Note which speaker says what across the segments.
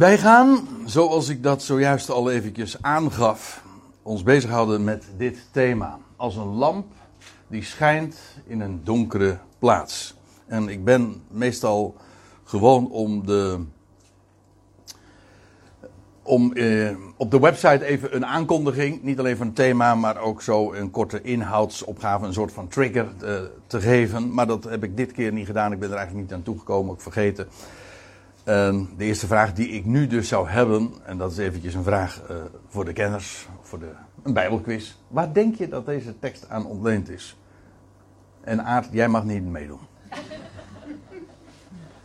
Speaker 1: Wij gaan, zoals ik dat zojuist al eventjes aangaf, ons bezighouden met dit thema. Als een lamp die schijnt in een donkere plaats. En ik ben meestal gewoon om de. Om eh, op de website even een aankondiging, niet alleen van het thema, maar ook zo een korte inhoudsopgave, een soort van trigger eh, te geven. Maar dat heb ik dit keer niet gedaan, ik ben er eigenlijk niet aan toegekomen, ook vergeten. Uh, de eerste vraag die ik nu dus zou hebben, en dat is eventjes een vraag uh, voor de kenners, voor de, een bijbelquiz. Waar denk je dat deze tekst aan ontleend is? En Aard, jij mag niet meedoen.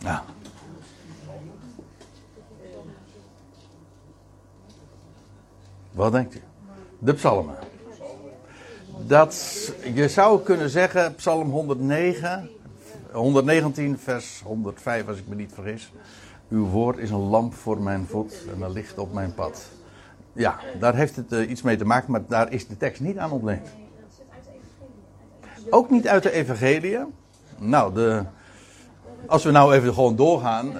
Speaker 1: Nou. Wat denkt u? De psalmen. Dat, je zou kunnen zeggen, psalm 109, 119 vers 105 als ik me niet vergis. Uw woord is een lamp voor mijn voet en een licht op mijn pad. Ja, daar heeft het uh, iets mee te maken, maar daar is de tekst niet aan ontleend. Ook niet uit de Evangelie. Nou, de, als we nou even gewoon doorgaan, uh,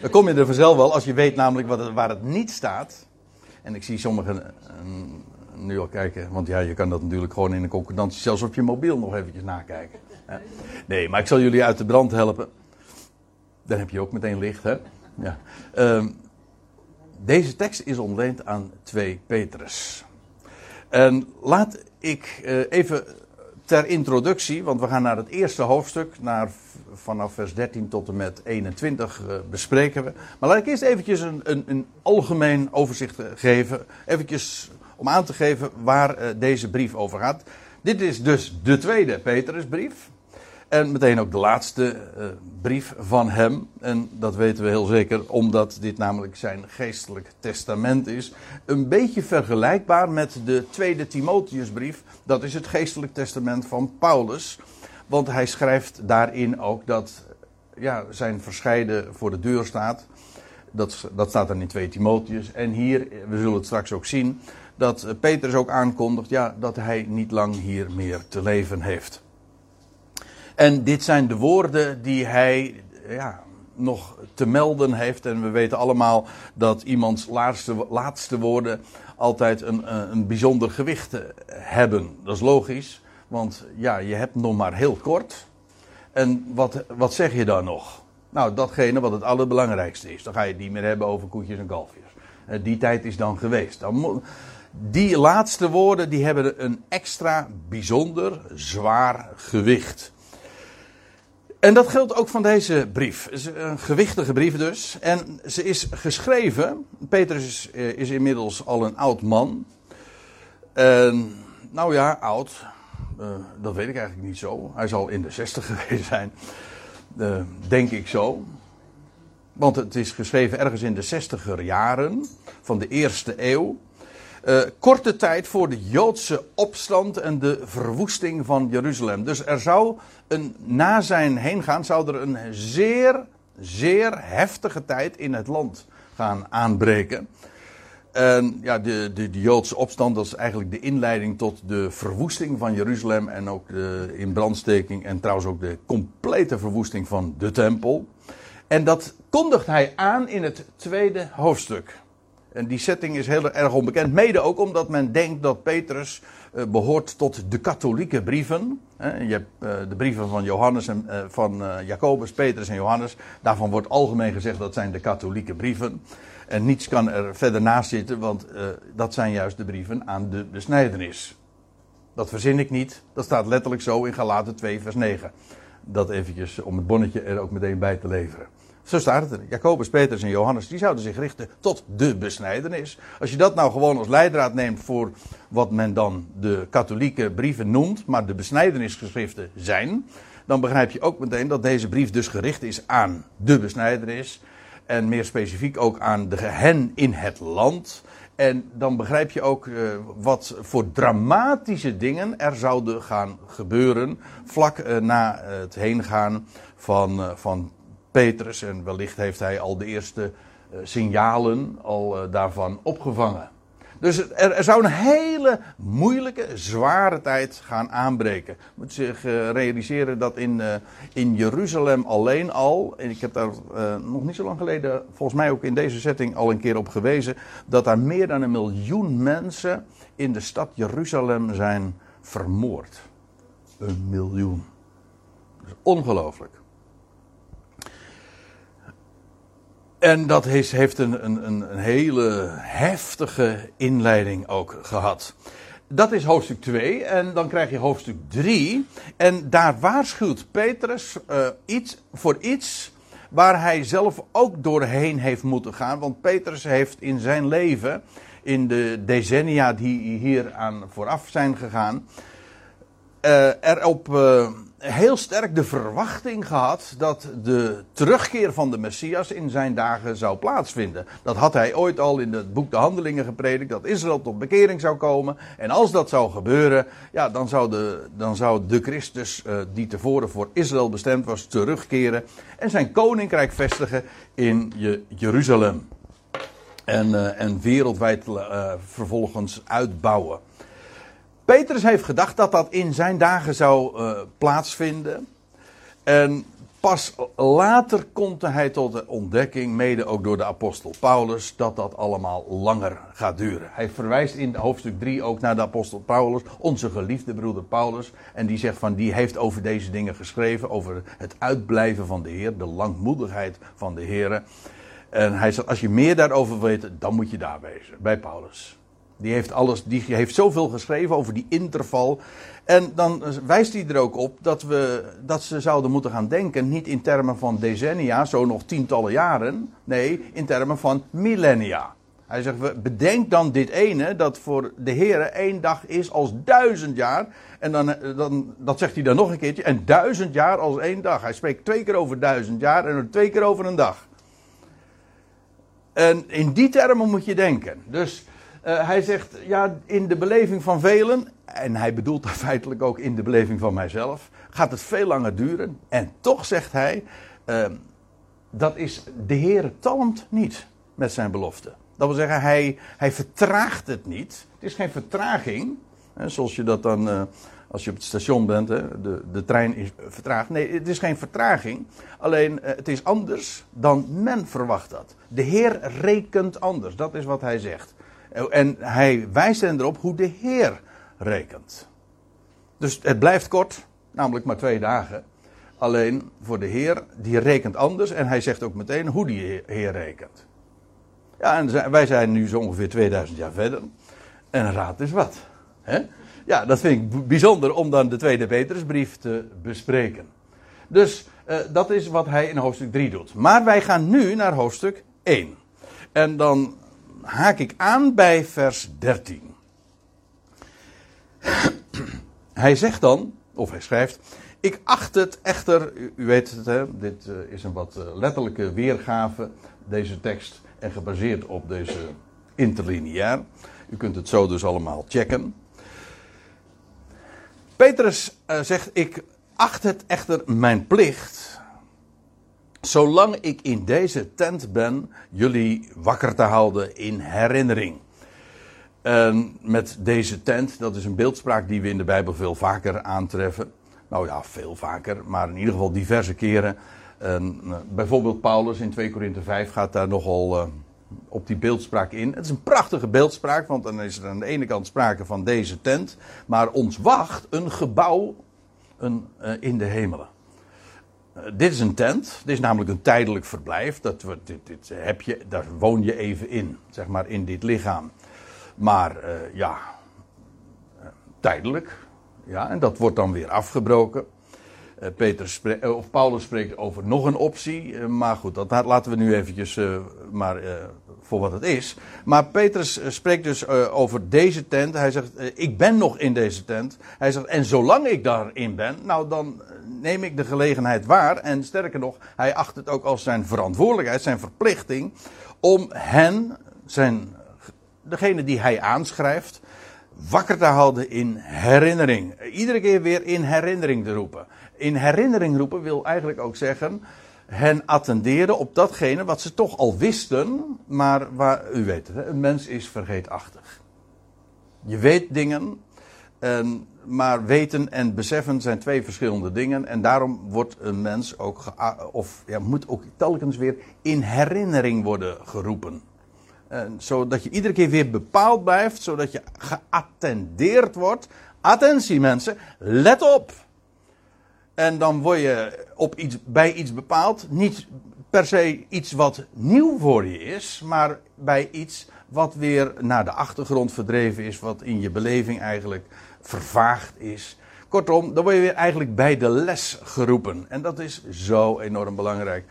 Speaker 1: dan kom je er vanzelf wel, als je weet namelijk wat waar het niet staat. En ik zie sommigen uh, nu al kijken, want ja, je kan dat natuurlijk gewoon in een concordantie, zelfs op je mobiel nog eventjes nakijken. Nee, maar ik zal jullie uit de brand helpen. Dan heb je ook meteen licht, hè? Ja. Uh, deze tekst is ontleend aan 2 Petrus. En laat ik uh, even ter introductie, want we gaan naar het eerste hoofdstuk, naar, vanaf vers 13 tot en met 21 uh, bespreken we. Maar laat ik eerst eventjes een, een, een algemeen overzicht geven, eventjes om aan te geven waar deze brief over gaat. Dit is dus de tweede Petrusbrief. En meteen ook de laatste uh, brief van hem. En dat weten we heel zeker, omdat dit namelijk zijn geestelijk testament is. Een beetje vergelijkbaar met de tweede Timotheusbrief. Dat is het geestelijk testament van Paulus. Want hij schrijft daarin ook dat ja, zijn verscheiden voor de deur staat. Dat, dat staat dan in 2 Timotheus. En hier, we zullen het straks ook zien, dat Petrus ook aankondigt ja, dat hij niet lang hier meer te leven heeft. En dit zijn de woorden die hij ja, nog te melden heeft. En we weten allemaal dat iemands laatste, laatste woorden altijd een, een bijzonder gewicht hebben. Dat is logisch, want ja, je hebt nog maar heel kort. En wat, wat zeg je dan nog? Nou, datgene wat het allerbelangrijkste is. Dan ga je het niet meer hebben over koetjes en kalfjes. Die tijd is dan geweest. Dan die laatste woorden die hebben een extra bijzonder zwaar gewicht. En dat geldt ook van deze brief. Een gewichtige brief dus. En ze is geschreven. Petrus is, is inmiddels al een oud man. En, nou ja, oud. Uh, dat weet ik eigenlijk niet zo. Hij zal in de zestig geweest zijn. Uh, denk ik zo. Want het is geschreven ergens in de zestiger jaren van de eerste eeuw. Uh, korte tijd voor de Joodse opstand en de verwoesting van Jeruzalem. Dus er zou een, na zijn heen gaan, zou er een zeer, zeer heftige tijd in het land gaan aanbreken. En ja, de, de, de, Joodse opstand, is eigenlijk de inleiding tot de verwoesting van Jeruzalem en ook de inbrandsteking en trouwens ook de complete verwoesting van de tempel. En dat kondigt hij aan in het tweede hoofdstuk. En die setting is heel erg onbekend. Mede ook omdat men denkt dat Petrus uh, behoort tot de katholieke brieven. Je hebt uh, de brieven van Johannes en uh, van Jacobus, Petrus en Johannes. Daarvan wordt algemeen gezegd dat zijn de katholieke brieven. En niets kan er verder naast zitten, want dat zijn juist de brieven aan de besnijdenis. Dat verzin ik niet. Dat staat letterlijk zo in Galaten 2 vers 9. Dat eventjes om het bonnetje er ook meteen bij te leveren. Zo staat het er. Jacobus, Petrus en Johannes, die zouden zich richten tot de besnijdenis. Als je dat nou gewoon als leidraad neemt voor wat men dan de katholieke brieven noemt, maar de besnijdenisgeschriften zijn, dan begrijp je ook meteen dat deze brief dus gericht is aan de besnijdenis. En meer specifiek ook aan de hen in het land. En dan begrijp je ook uh, wat voor dramatische dingen er zouden gaan gebeuren. vlak uh, na het heengaan van, uh, van Petrus. En wellicht heeft hij al de eerste uh, signalen al uh, daarvan opgevangen. Dus er, zou een hele moeilijke, zware tijd gaan aanbreken. Je moet zich uh, realiseren dat in, in Jeruzalem alleen al, en ik heb daar nog niet zo lang geleden, volgens mij ook in deze setting al een keer op gewezen, dat daar meer dan een miljoen mensen in de stad Jeruzalem zijn vermoord. Een miljoen. Dat is ongelooflijk. En dat heeft, een, een, een, hele heftige inleiding ook gehad. Dat is hoofdstuk 2 en dan krijg je hoofdstuk 3. En daar waarschuwt Petrus uh, iets, voor iets waar hij zelf ook doorheen heeft moeten gaan. Want Petrus heeft in zijn leven, in de decennia die hier aan vooraf zijn gegaan, uh, erop uh, heel sterk de verwachting gehad dat de terugkeer van de Messias in zijn dagen zou plaatsvinden. Dat had hij ooit al in het boek De Handelingen gepredikt, dat Israël tot bekering zou komen. En als dat zou gebeuren, ja, dan zou de, dan zou de Christus uh, die tevoren voor Israël bestemd was, terugkeren en zijn koninkrijk vestigen in je, Jeruzalem. En, en wereldwijd vervolgens uitbouwen. Petrus heeft gedacht dat dat in zijn dagen zou uh, plaatsvinden. En pas later komt hij tot de ontdekking, mede ook door de apostel Paulus, dat dat allemaal langer gaat duren. Hij verwijst in hoofdstuk 3 ook naar de apostel Paulus, onze geliefde broeder Paulus. En die zegt van, die heeft over deze dingen geschreven, over het uitblijven van de Heer, de langmoedigheid van de Heer. En hij zegt, als je meer daarover weet, dan moet je daar wezen, bij Paulus. Die heeft, alles, die heeft zoveel geschreven over die interval. En dan wijst hij er ook op dat, we, dat ze zouden moeten gaan denken, niet in termen van decennia, zo nog tientallen jaren. Nee, in termen van millennia. Hij zegt, bedenk dan dit ene, dat voor de Heer één dag is als duizend jaar. En dan, dan, dat zegt hij dan nog een keertje, en duizend jaar als één dag. Hij spreekt twee keer over duizend jaar en twee keer over een dag. En in die termen moet je denken. Dus uh, hij zegt, ja, in de beleving van velen, en hij bedoelt daar feitelijk ook in de beleving van mijzelf, gaat het veel langer duren. En toch zegt hij, uh, dat is de Heer talmt niet met zijn belofte. Dat wil zeggen, hij, hij vertraagt het niet. Het is geen vertraging, hè, zoals je dat dan, uh, als je op het station bent, hè, de, de trein is vertraagd. Nee, het is geen vertraging. Alleen, het is anders dan men verwacht dat. De Heer rekent anders, dat is wat hij zegt. En hij wijst hen erop hoe de Heer rekent. Dus het blijft kort, namelijk maar twee dagen. Alleen voor de Heer, die rekent anders. En hij zegt ook meteen hoe die Heer rekent. Ja, en wij zijn nu zo ongeveer 2000 jaar verder. En raad is wat. Ja, dat vind ik bijzonder om dan de tweede Petrusbrief te bespreken. Dus uh, dat is wat hij in hoofdstuk 3 doet. Maar wij gaan nu naar hoofdstuk 1. En dan haak ik aan bij vers 13. Hij zegt dan, of hij schrijft. Ik acht het echter, u, weet het, hè, dit uh, is een wat uh, letterlijke weergave, deze tekst, en gebaseerd op deze interlineair. U kunt het zo dus allemaal checken. Petrus uh, zegt: Ik acht het echter mijn plicht zolang ik in deze tent ben, jullie wakker te houden in herinnering. En met deze tent, dat is een beeldspraak die we in de Bijbel veel vaker aantreffen. Nou ja, veel vaker, maar in ieder geval diverse keren. En, uh, bijvoorbeeld Paulus in 2 Korinthe 5 gaat daar nogal uh, op die beeldspraak in. Het is een prachtige beeldspraak, want dan is er aan de ene kant sprake van deze tent. Maar ons wacht een gebouw uh, in de hemelen. Uh, dit is een tent. Dit is namelijk een tijdelijk verblijf. Dat, dit, dit heb je, daar woon je even in, zeg maar, in dit lichaam. Maar uh, ja, uh, tijdelijk. Ja, en dat wordt dan weer afgebroken. Peter of Paulus spreekt over nog een optie. maar goed, dat laten we nu eventjes maar wat het is. Maar Petrus spreekt dus over deze tent. Hij zegt, ik ben nog in deze tent. Hij zegt, en zolang ik daarin ben, nou dan neem ik de gelegenheid waar. En sterker nog, hij acht het ook als zijn verantwoordelijkheid, zijn verplichting. om hen, zijn, degene die hij aanschrijft. wakker te houden in herinnering. Iedere keer weer in herinnering te roepen. In herinnering roepen wil eigenlijk ook zeggen. Hen attenderen op datgene wat ze toch al wisten. maar waar, u weet het, een mens is vergeetachtig. Je weet dingen, en, maar weten en beseffen zijn twee verschillende dingen. En daarom wordt een mens ook, of ja, moet ook telkens weer in herinnering worden geroepen. En, zodat je iedere keer weer bepaald blijft, zodat je geattendeerd wordt. Attentie mensen, let op. En dan word je op iets, bij iets bepaald. Niet per se iets wat nieuw voor je is, maar bij iets wat weer naar de achtergrond verdreven is, wat in je beleving eigenlijk vervaagd is. Kortom, dan word je weer eigenlijk bij de les geroepen. En dat is zo enorm belangrijk.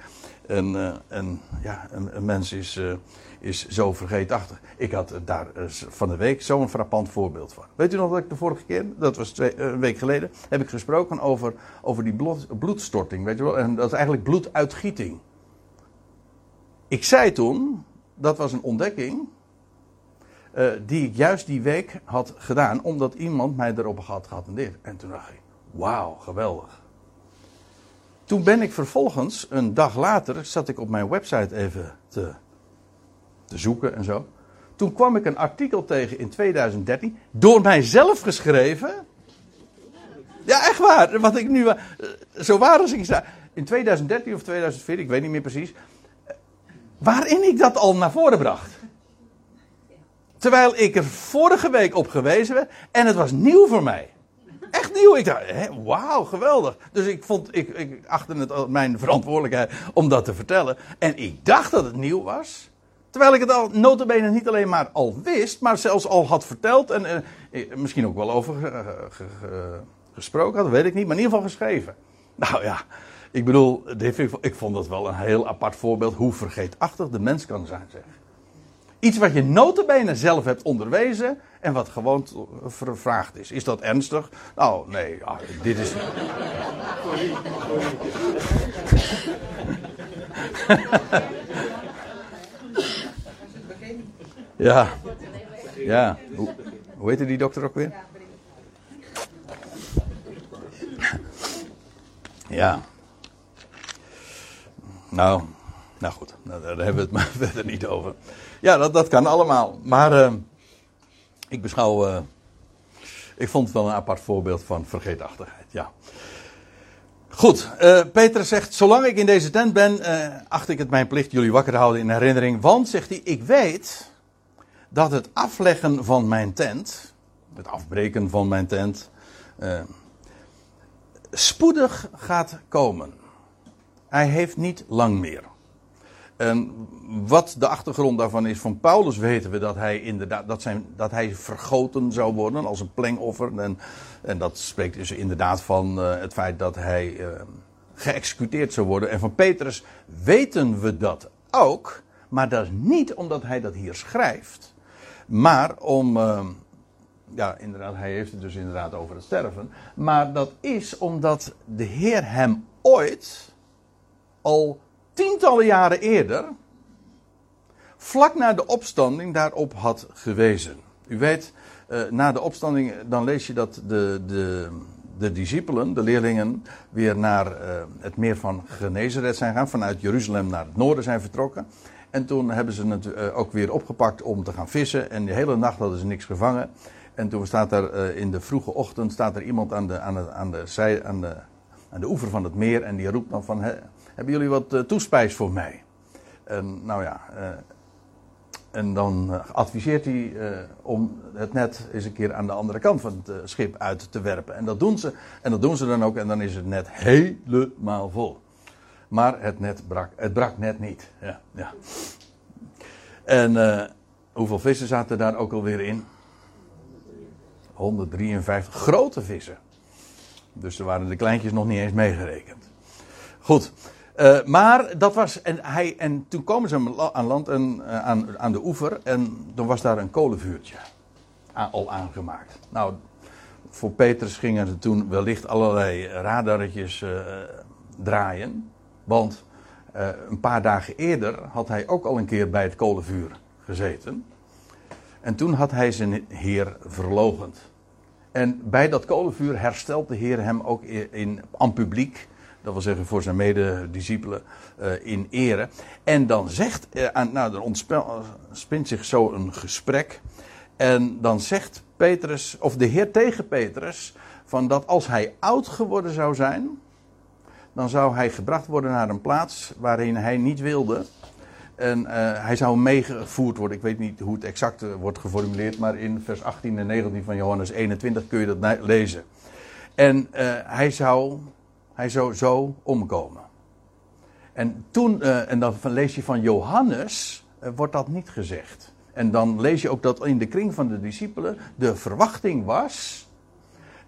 Speaker 1: En, en ja, een, een mens is, uh, is zo vergeetachtig. Ik had daar uh, van de week zo'n frappant voorbeeld van. Weet u nog dat ik de vorige keer, dat was een week geleden, heb ik gesproken over, over die bloed, bloedstorting. Weet je wel? En dat is eigenlijk bloeduitgieting. Ik zei toen, dat was een ontdekking. Die ik juist die week had gedaan, omdat iemand mij erop had geattendeerd. En toen dacht ik: wauw, geweldig. Toen ben ik vervolgens, een dag later, zat ik op mijn website even te, te zoeken en zo. Toen kwam ik een artikel tegen in 2013, door mijzelf geschreven. Ja, echt waar. Wat ik nu. Uh, zo waar als ik sta. In 2013 of 2014, ik weet niet meer precies. Waarin ik dat al naar voren bracht. Terwijl ik er vorige week op gewezen werd en het was nieuw voor mij. Echt nieuw. Ik dacht, wauw, geweldig. Dus ik vond, ik, ik achtte het mijn verantwoordelijkheid om dat te vertellen. En ik dacht dat het nieuw was. Terwijl ik het al notabene niet alleen maar al wist, maar zelfs al had verteld en uh, misschien ook wel over ge, gesproken had, weet ik niet, maar in ieder geval geschreven. Nou ja, ik bedoel, ik vond dat wel een heel apart voorbeeld hoe vergeetachtig de mens kan zijn, zeg. Iets wat je notabene zelf hebt onderwezen en wat gewoon vervraagd is. Is dat ernstig? Nou, nee, ja, dit is. ja, ja. Hoe, hoe heette die dokter ook weer? Ja. Nou, nou goed, nou, daar hebben we het maar verder niet over. Ja, dat, dat kan allemaal. Maar uh, ik beschouw. Uh, ik vond het wel een apart voorbeeld van vergeetachtigheid. Ja. Goed, uh, Peter zegt: Zolang ik in deze tent ben, acht ik het mijn plicht jullie wakker te houden in herinnering. Want, zegt hij, ik weet dat het afleggen van mijn tent, het afbreken van mijn tent, spoedig gaat komen. Hij heeft niet lang meer. En wat de achtergrond daarvan is, van Paulus weten we dat hij inderdaad dat, zijn, dat hij vergoten zou worden als een plengoffer. En, en dat spreekt dus inderdaad van uh, het feit dat hij uh, geëxecuteerd zou worden. En van Petrus weten we dat ook, maar dat is niet omdat hij dat hier schrijft, maar om. Uh, ja, inderdaad, hij heeft het dus inderdaad over het sterven. Maar dat is omdat de Heer hem ooit al tientallen jaren eerder, vlak na de opstanding, daarop had gewezen. U weet, uh, na de opstanding, dan lees je dat de, de, de discipelen, de leerlingen, weer naar uh, het meer van Genezeret zijn gaan, vanuit Jeruzalem naar het noorden zijn vertrokken. En toen hebben ze het uh, ook weer opgepakt om te gaan vissen. En de hele nacht hadden ze niks gevangen. En toen staat er in de vroege ochtend staat er iemand aan de, aan de, aan de, zij, aan de, aan de oever van het meer. En die roept dan van, hebben jullie wat uh, toespijs voor mij? En nou ja, uh, en dan uh, adviseert hij om het net eens een keer aan de andere kant van het schip uit te werpen. En dat doen ze. En dat doen ze dan ook. En dan is het net helemaal vol. Maar het net brak. Het brak net niet. Ja, ja. En hoeveel vissen zaten daar ook alweer in? 153 grote vissen. Dus er waren de kleintjes nog niet eens meegerekend. Goed. Uh, maar dat was. En, hij, en toen komen ze aan land en uh, aan, aan de oever. En toen was daar een kolenvuurtje al aangemaakt. Nou, voor Petrus gingen er toen wellicht allerlei radarretjes uh, draaien. Want een paar dagen eerder had hij ook al een keer bij het kolenvuur gezeten. En toen had hij zijn Heer verlogend. En bij dat kolenvuur herstelt de Heer hem ook in, in, aan publiek dat wil zeggen voor zijn medediscipelen, uh, in ere. En dan zegt, uh, nou, er ontspint zich zo een gesprek. En dan zegt Petrus, of de Heer tegen Petrus, van dat als hij oud geworden zou zijn, dan zou hij gebracht worden naar een plaats waarin hij niet wilde. En eh, hij zou meegevoerd worden. Ik weet niet hoe het exact eh, wordt geformuleerd, maar in vers 18 en 19 van Johannes 21 kun je dat lezen. En hij, zou, hij zou zo omkomen. En toen, en dan lees je van Johannes, wordt dat niet gezegd. En dan lees je ook dat in de kring van de discipelen de verwachting was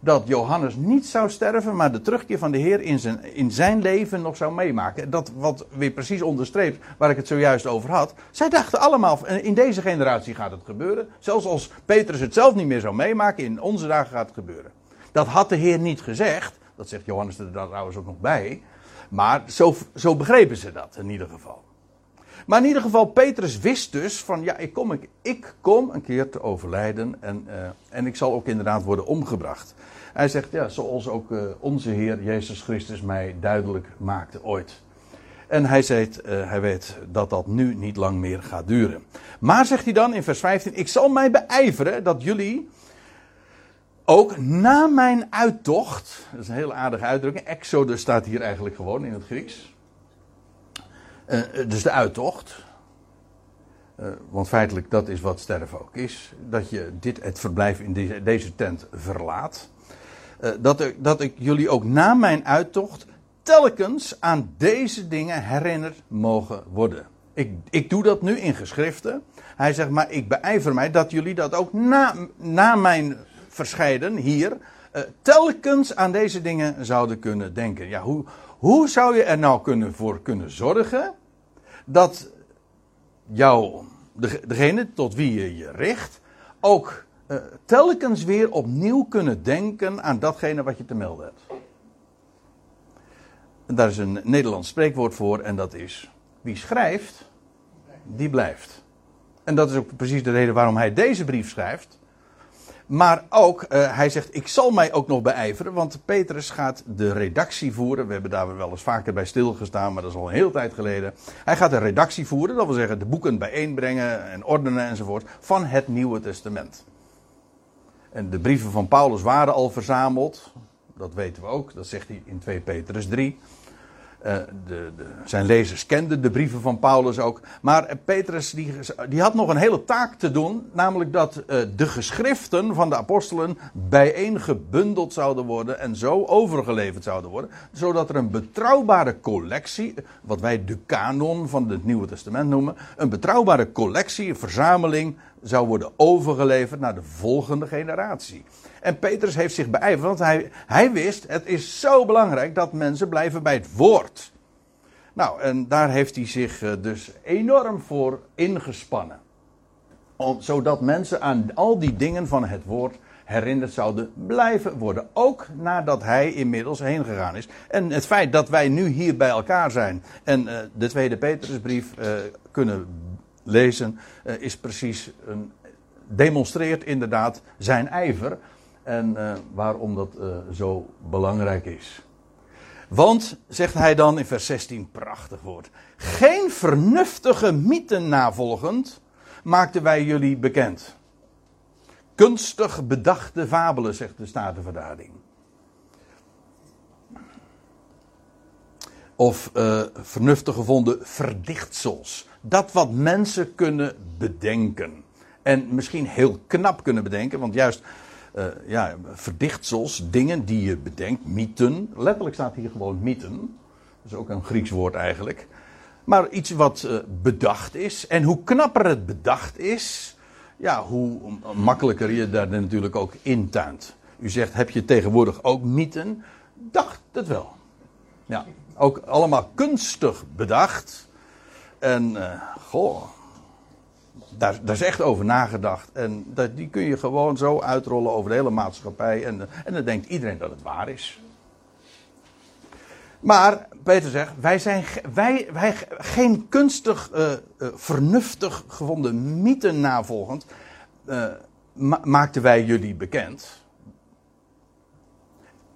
Speaker 1: dat Johannes niet zou sterven, maar de terugkeer van de Heer in zijn, in zijn leven nog zou meemaken. Dat wat weer precies onderstreept waar ik het zojuist over had. Zij dachten allemaal, in deze generatie gaat het gebeuren. Zelfs als Petrus het zelf niet meer zou meemaken, in onze dagen gaat het gebeuren. Dat had de Heer niet gezegd. Dat zegt Johannes er trouwens ook nog bij. Maar zo, zo begrepen ze dat in ieder geval. Maar in ieder geval, Petrus wist dus van ja, ik kom, ik, kom een keer te overlijden en, uh, en ik zal ook inderdaad worden omgebracht. Hij zegt ja, zoals ook uh, onze Heer Jezus Christus mij duidelijk maakte ooit. En hij, zegt, uh, hij weet dat dat nu niet lang meer gaat duren. Maar zegt hij dan in vers 15: Ik zal mij beijveren dat jullie ook na mijn uittocht. Dat is een hele aardige uitdrukking. Exodus staat hier eigenlijk gewoon in het Grieks. Uh, dus de uittocht. Uh, want feitelijk dat is wat sterven ook is. Dat je dit, het verblijf in deze, deze tent verlaat. Dat, ik, dat ik jullie ook na mijn uittocht telkens aan deze dingen herinnerd mogen worden. Ik, ik doe dat nu in geschriften. Hij zegt, maar ik beijver mij dat jullie dat ook na, na mijn verscheiden hier telkens aan deze dingen zouden kunnen denken. Ja, hoe, hoe zou je er nou kunnen voor kunnen zorgen dat jou, degene tot wie je je richt, ook uh, telkens weer opnieuw kunnen denken aan datgene wat je te melden hebt? En daar is een Nederlands spreekwoord voor en dat is: wie schrijft, die blijft. En dat is ook precies de reden waarom hij deze brief schrijft. Maar ook, uh, hij zegt, ik zal mij ook nog beijveren, want Petrus gaat de redactie voeren. We hebben daar wel eens vaker bij stilgestaan, maar dat is al een hele tijd geleden. Hij gaat de redactie voeren, dat wil zeggen de boeken bijeenbrengen en ordenen enzovoort, van het Nieuwe Testament. En de brieven van Paulus waren al verzameld, dat weten we ook, dat zegt hij in 2 Petrus 3. Uh, de, de, zijn lezers kenden de brieven van Paulus ook. Maar Petrus die, die had nog een hele taak te doen. Namelijk dat uh, de geschriften van de apostelen bijeengebundeld zouden worden. En zo overgeleverd zouden worden. Zodat er een betrouwbare collectie. Wat wij de kanon van het Nieuwe Testament noemen. Een betrouwbare collectie, een verzameling. Zou worden overgeleverd naar de volgende generatie. En Petrus heeft zich beijverd, want hij, hij wist, het is zo belangrijk dat mensen blijven bij het woord. Nou, en daar heeft hij zich eh, dus enorm voor ingespannen. Om, zodat mensen aan al die dingen van het woord herinnerd zouden blijven worden. Ook nadat hij inmiddels heen gegaan is. En het feit dat wij nu hier bij elkaar zijn en uh, de tweede Petrusbrief uh, kunnen lezen, uh, is precies een, demonstreert inderdaad zijn ijver en uh, waarom dat uh, zo belangrijk is. Want, zegt hij dan in vers 16, prachtig woord. Geen vernuftige mythen navolgend maakten wij jullie bekend. Kunstig bedachte fabelen, zegt de Statenverdaling. Of uh, vernuftig gevonden verdichtsels. Dat wat mensen kunnen bedenken. En misschien heel knap kunnen bedenken, want juist uh, ja, verdichtsels, dingen die je bedenkt, mythen. Letterlijk staat hier gewoon mythen. Dat is ook een Grieks woord eigenlijk. Maar iets wat uh, bedacht is. En hoe knapper het bedacht is, ja, hoe makkelijker je daar natuurlijk ook intuint. U zegt, heb je tegenwoordig ook mythen? Dacht het wel. Ja, ook allemaal kunstig bedacht. En, uh, goh, daar, daar, is echt over nagedacht. En dat, die kun je gewoon zo uitrollen over de hele maatschappij. En, en dan denkt iedereen dat het waar is. Maar Peter zegt, wij zijn wij, wij, geen kunstig, uh, vernuftig gevonden mythen navolgend, ma maakten wij jullie bekend.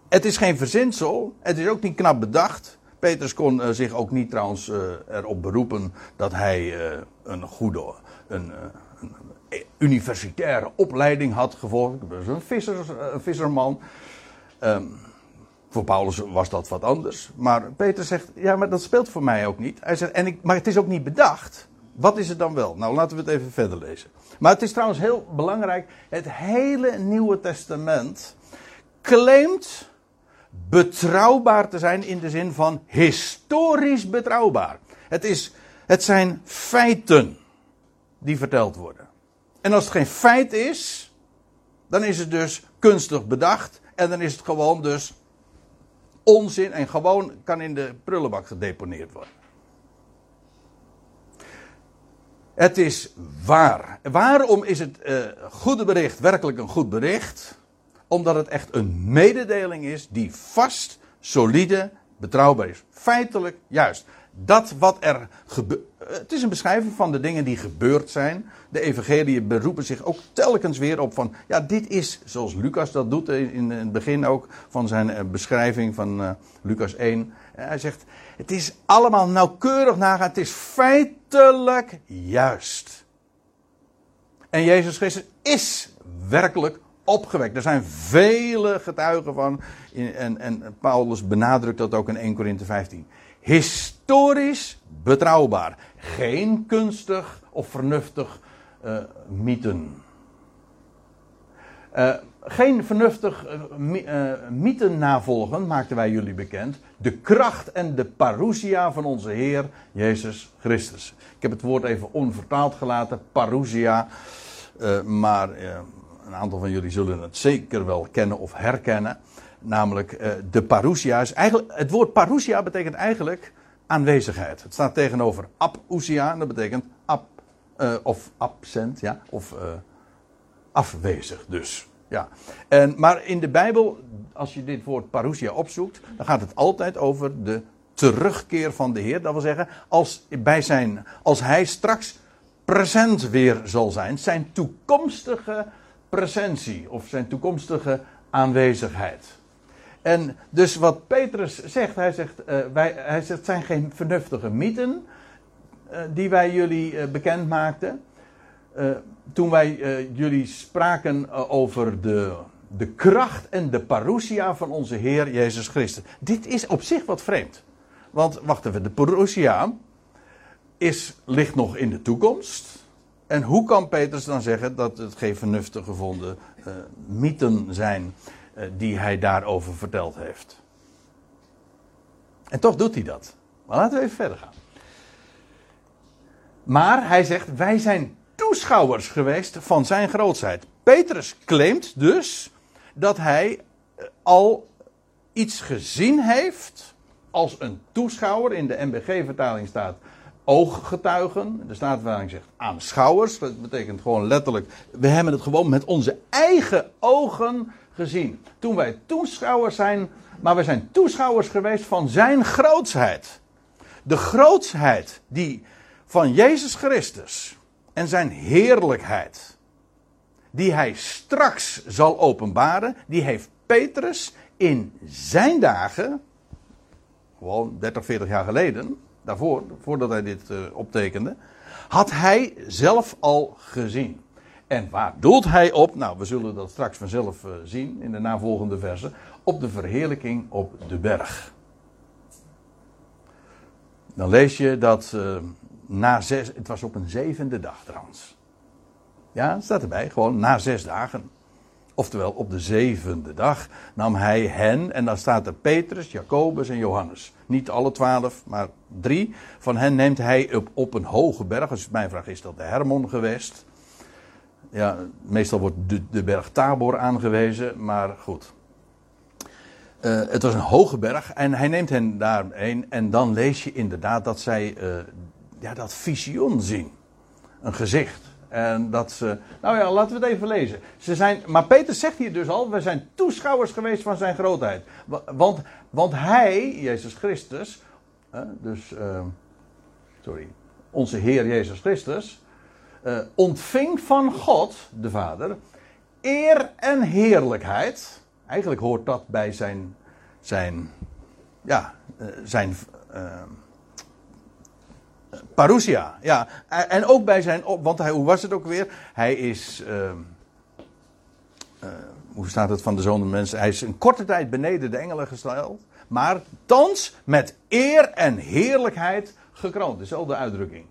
Speaker 1: Het is geen verzinsel, het is ook niet knap bedacht. Petrus kon zich ook niet trouwens erop beroepen dat hij een goede een, eh, een universitaire opleiding had gevolgd. Ik was een, een visserman. Ehm, voor Paulus was dat wat anders. Maar Peter zegt, ja, maar dat speelt voor mij ook niet. Hij zegt, en ik, maar het is ook niet bedacht. Wat is het dan wel? Nou, laten we het even verder lezen. Maar het is trouwens heel belangrijk. Het hele Nieuwe Testament claimt betrouwbaar te zijn in de zin van historisch betrouwbaar. Het, is, het zijn feiten die verteld worden. En als het geen feit is, dan is het dus kunstig bedacht. En dan is het gewoon dus onzin en gewoon kan in de prullenbak gedeponeerd worden. Het is waar. Waarom is het uh, goede bericht werkelijk een goed bericht? Omdat het echt een mededeling is die vast, solide, betrouwbaar is. Feitelijk juist. Dat wat er gebeurt. Het is een beschrijving van de dingen die gebeurd zijn. De evangelie beroepen zich ook telkens weer op van. Ja, dit is zoals Lucas dat doet in het begin ook van zijn eh, beschrijving van uh, Lucas 1. Hij zegt: Het is allemaal nauwkeurig nagaan. Het is feitelijk juist. En Jezus Christus is werkelijk opgewekt. Er zijn vele getuigen van. En, en Paulus benadrukt dat ook in 1 Korinthe 15. Historisch betrouwbaar. Geen kunstig of vernuftig uh, mythen. Uh, geen vernuftig uh, mythen navolgen, maakten wij jullie bekend. De kracht en de parousia van onze Heer Jezus Christus. Ik heb het woord even onvertaald gelaten, parousia. maar een aantal van jullie zullen het zeker wel kennen of herkennen. Namelijk uh, de parousia. Is eigenlijk, het woord parousia betekent eigenlijk aanwezigheid. Het staat tegenover apousia. En dat betekent ab, uh, of absent. Ja, of uh, afwezig dus. Ja. En, maar in de Bijbel, als je dit woord parousia opzoekt, dan gaat het altijd over de terugkeer van de Heer. Dat wil zeggen, als, bij zijn, als hij straks present weer zal zijn, zijn toekomstige presentie of zijn toekomstige aanwezigheid. En dus wat Petrus zegt, hij zegt, uh, wij, hij zegt het zijn geen vernuftige mythen uh, die wij jullie uh, bekend maakten. toen wij jullie spraken over de, de kracht en de parousia van onze Heer Jezus Christus. Dit is op zich wat vreemd. Want wacht even, de parousia is, ligt nog in de toekomst. En hoe kan Petrus dan zeggen dat het geen vernuftig gevonden uh, mythen zijn uh, die hij daarover verteld heeft? En toch doet hij dat. Maar laten we even verder gaan. Maar hij zegt: Wij zijn toeschouwers geweest van zijn grootheid. Petrus claimt dus dat hij eh, al iets gezien heeft als een toeschouwer. In de MBG-vertaling staat ooggetuigen. De Statenvertaling zegt aanschouwers. Dat betekent gewoon letterlijk, we hebben het gewoon met onze eigen ogen gezien. Toen wij toeschouwers zijn, maar we zijn toeschouwers geweest van zijn grootsheid. De grootsheid die van Jezus Christus en zijn heerlijkheid, die hij straks zal openbaren, die heeft Petrus in zijn dagen, gewoon 30, 40 jaar geleden, daarvoor, voordat hij dit uh, optekende, had hij zelf al gezien. En waar doelt hij op? Nou, we zullen dat straks vanzelf uh, zien in de navolgende versen. Op de verheerlijking op de berg. Dan lees je dat uh, na zes, het was op een zevende dag trouwens. Ja, staat erbij, gewoon na zes dagen. Oftewel, op de zevende dag nam hij hen, en dan staat er Petrus, Jacobus en Johannes. Niet alle twaalf, maar drie. Van hen neemt hij op, op een hoge berg. Dus mijn vraag is dat de Hermon geweest. Ja, meestal wordt de, de berg Tabor aangewezen, maar goed. Uh, het was een hoge berg en hij neemt hen daarheen. En dan lees je inderdaad dat zij uh, ja, dat visioen zien. Een gezicht. En dat ze. Nou ja, laten we het even lezen. Ze zijn, maar Peter zegt hier dus al: we zijn toeschouwers geweest van zijn grootheid. Want, want hij, Jezus Christus. dus. Uh, sorry. Onze Heer Jezus Christus. Uh, ontving van God, de Vader. eer en heerlijkheid. Eigenlijk hoort dat bij zijn. zijn ja, uh, zijn. Parousia, ja. En ook bij zijn want hij, hoe was het ook weer? Hij is, uh, uh, hoe staat het van de zoon mensen? Hij is een korte tijd beneden de engelen gesteld, maar thans met eer en heerlijkheid gekroond. Dezelfde uitdrukking.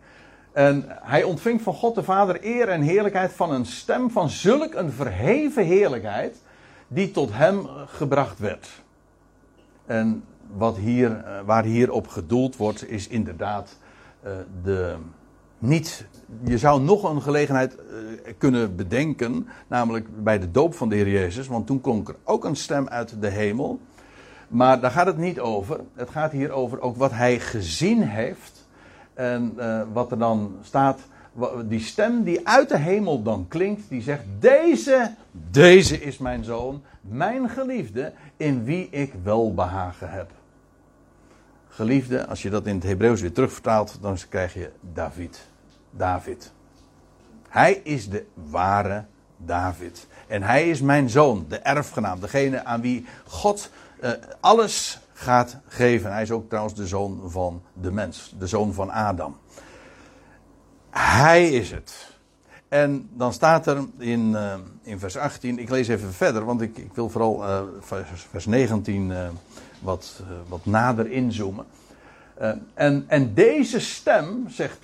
Speaker 1: En hij ontving van God de Vader eer en heerlijkheid van een stem van zulk een verheven heerlijkheid, die tot hem gebracht werd. En wat hier, uh, waar hierop gedoeld wordt, is inderdaad de. Niet, je zou nog een gelegenheid uh, kunnen bedenken, namelijk bij de doop van de Heer Jezus, want toen klonk er ook een stem uit de hemel. Maar daar gaat het niet over. Het gaat hier over ook wat hij gezien heeft. En uh, wat er dan staat, die stem die uit de hemel dan klinkt, die zegt: Deze, deze is mijn zoon, mijn geliefde, in wie ik welbehagen heb. Geliefde, als je dat in het Hebreeuws weer terugvertaalt, dan krijg je David. David. Hij is de ware David. En hij is mijn zoon, de erfgenaam, degene aan wie God uh, alles gaat geven. Hij is ook trouwens de zoon van de mens, de zoon van Adam. Hij is het. En dan staat er in, uh, in vers 18, ik lees even verder, want ik, ik wil vooral uh, vers, vers 19 uh, wat, wat nader inzoomen. en, en deze stem, zegt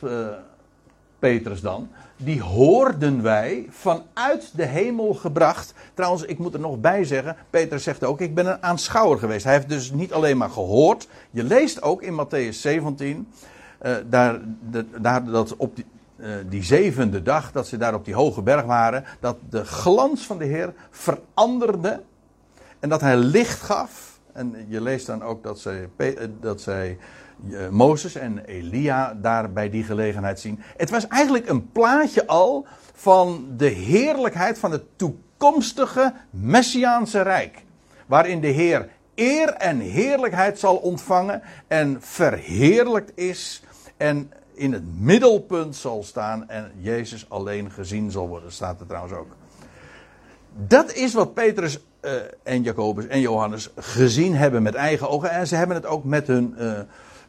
Speaker 1: Petrus dan, die hoorden wij vanuit de hemel gebracht. Trouwens, ik moet er nog bij zeggen, Petrus zegt ook, ik ben een aanschouwer geweest. Hij heeft dus niet alleen maar gehoord. Je leest ook in Matthäus 17, daar, de, daar dat op die, die zevende dag, dat ze daar op die hoge berg waren, dat de glans van de Heer veranderde en dat hij licht gaf. En je leest dan ook dat zij, dat zij uh, Mozes en Elia daar bij die gelegenheid zien. Het was eigenlijk een plaatje al van de heerlijkheid van het toekomstige Messiaanse Rijk. Waarin de Heer eer en heerlijkheid zal ontvangen en verheerlijkt is en in het middelpunt zal staan en Jezus alleen gezien zal worden. staat er trouwens ook. Dat is wat Petrus uh, en Jacobus en Johannes gezien hebben met eigen ogen. En ze hebben het ook met hun uh,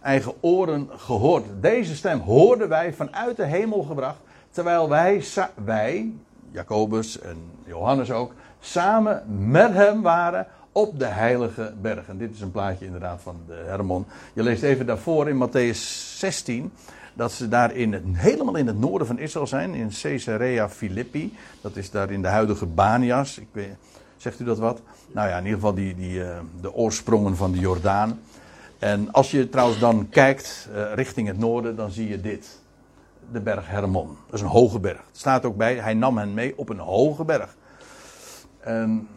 Speaker 1: eigen oren gehoord. Deze stem hoorden wij vanuit de hemel gebracht. Terwijl wij, wij, Jacobus en Johannes ook, samen met hem waren op de heilige berg. En dit is een plaatje inderdaad van de Hermon. Je leest even daarvoor in Matthäus 16 dat ze daar in het, helemaal in het noorden van Israël zijn, in Caesarea Philippi. Dat is daar in de huidige Banias. Ik weet, zegt u dat wat? Nou ja, in ieder geval die, die, uh, de oorsprongen van de Jordaan. En als je trouwens dan kijkt uh, richting het noorden, dan zie je dit. De berg Hermon. Dat is een hoge berg. Het staat ook bij, hij nam hen mee op een hoge berg. En,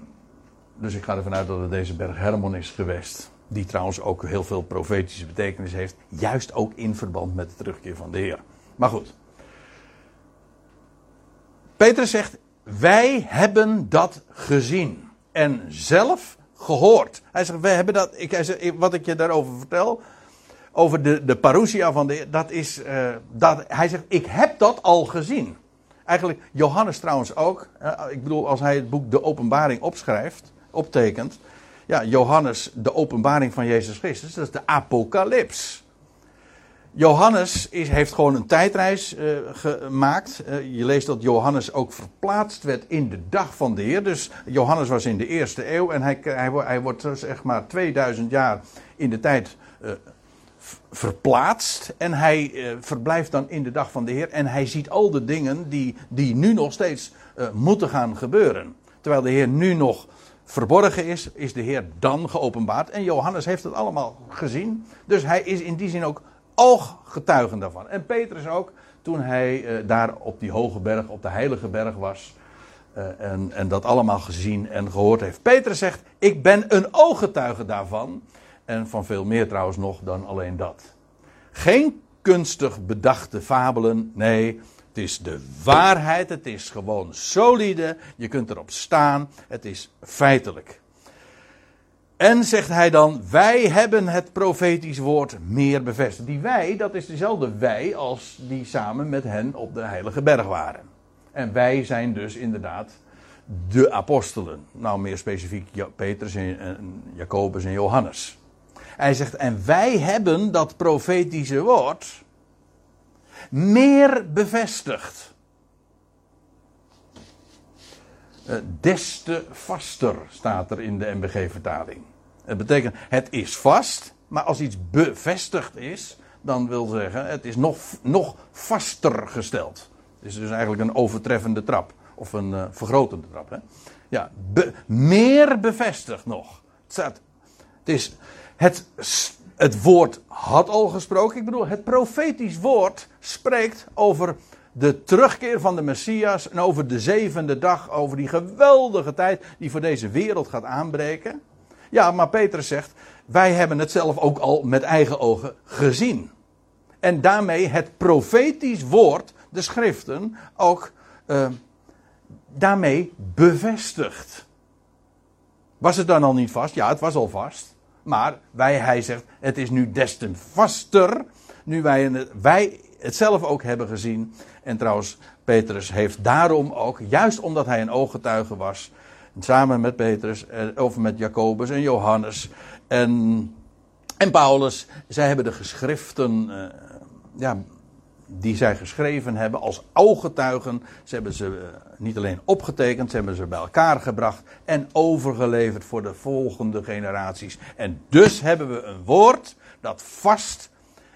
Speaker 1: dus ik ga ervan uit dat het deze berg Hermon is geweest. Die trouwens ook heel veel profetische betekenis heeft. Juist ook in verband met de terugkeer van de Heer. Maar goed. Petrus zegt: Wij hebben dat gezien. En zelf gehoord. Hij zegt: Wij hebben dat. Ik, wat ik je daarover vertel. Over de, de parousia van de Heer. Dat is. Uh, dat, hij zegt: Ik heb dat al gezien. Eigenlijk, Johannes trouwens ook. Uh, ik bedoel, als hij het boek De Openbaring opschrijft, optekent ja, Johannes, de openbaring van Jezus Christus, dat is de apocalyps. Johannes is, heeft gewoon een tijdreis uh, gemaakt. Uh, je leest dat Johannes ook verplaatst werd in de dag van de Heer. Dus Johannes was in de eerste eeuw en hij, hij, hij wordt zeg maar 2000 jaar in de tijd verplaatst. En hij verblijft dan in de dag van de Heer. En hij ziet al de dingen die, die nu nog steeds moeten gaan gebeuren. Terwijl de Heer nu nog verborgen is, is de Heer dan geopenbaard. En Johannes heeft het allemaal gezien. Dus hij is in die zin ook ooggetuige daarvan. En Petrus ook, toen hij uh, daar op die hoge berg, op de heilige berg was. Uh, en, en dat allemaal gezien en gehoord heeft. Petrus zegt: Ik ben een ooggetuige daarvan. En van veel meer trouwens nog dan alleen dat. Geen kunstig bedachte fabelen. Nee, het is de waarheid, het is gewoon solide, je kunt erop staan, het is feitelijk. En zegt hij dan, wij hebben het profetisch woord meer bevestigd. Die wij, dat is dezelfde wij als die samen met hen op de heilige berg waren. En wij zijn dus inderdaad de apostelen. Nou, meer specifiek Petrus en Jacobus en Johannes. Hij zegt, en wij hebben dat profetische woord meer bevestigd. Uh, des te vaster staat er in de MBG-vertaling. Het betekent, het is vast, maar als iets bevestigd is, dan wil zeggen, het is nog, nog vaster gesteld. Het is dus eigenlijk een overtreffende trap. Of een uh, vergrotende trap. Hè? Ja, meer bevestigd nog. Het, staat, het, is, het, het woord had al gesproken. Ik bedoel, het profetisch woord spreekt over de terugkeer van de Messias. En over de zevende dag. Over die geweldige tijd die voor deze wereld gaat aanbreken. Ja, maar Petrus zegt, wij hebben het zelf ook al met eigen ogen gezien. En daarmee het profetisch woord, de schriften, ook uh, daarmee bevestigd. Was het dan al niet vast? Ja, het was al vast. Maar wij, hij zegt, het is nu des te vaster. Nu wij wij het zelf ook hebben gezien. En trouwens, Petrus heeft daarom ook, juist omdat hij een ooggetuige was. Samen met Petrus, eh, of met Jacobus en Johannes en, en Paulus. Zij hebben de geschriften uh, ja, die zij geschreven hebben als ooggetuigen. Ze hebben ze eh, niet alleen opgetekend, ze hebben ze bij elkaar gebracht en overgeleverd voor de volgende generaties. En dus hebben we een woord dat vast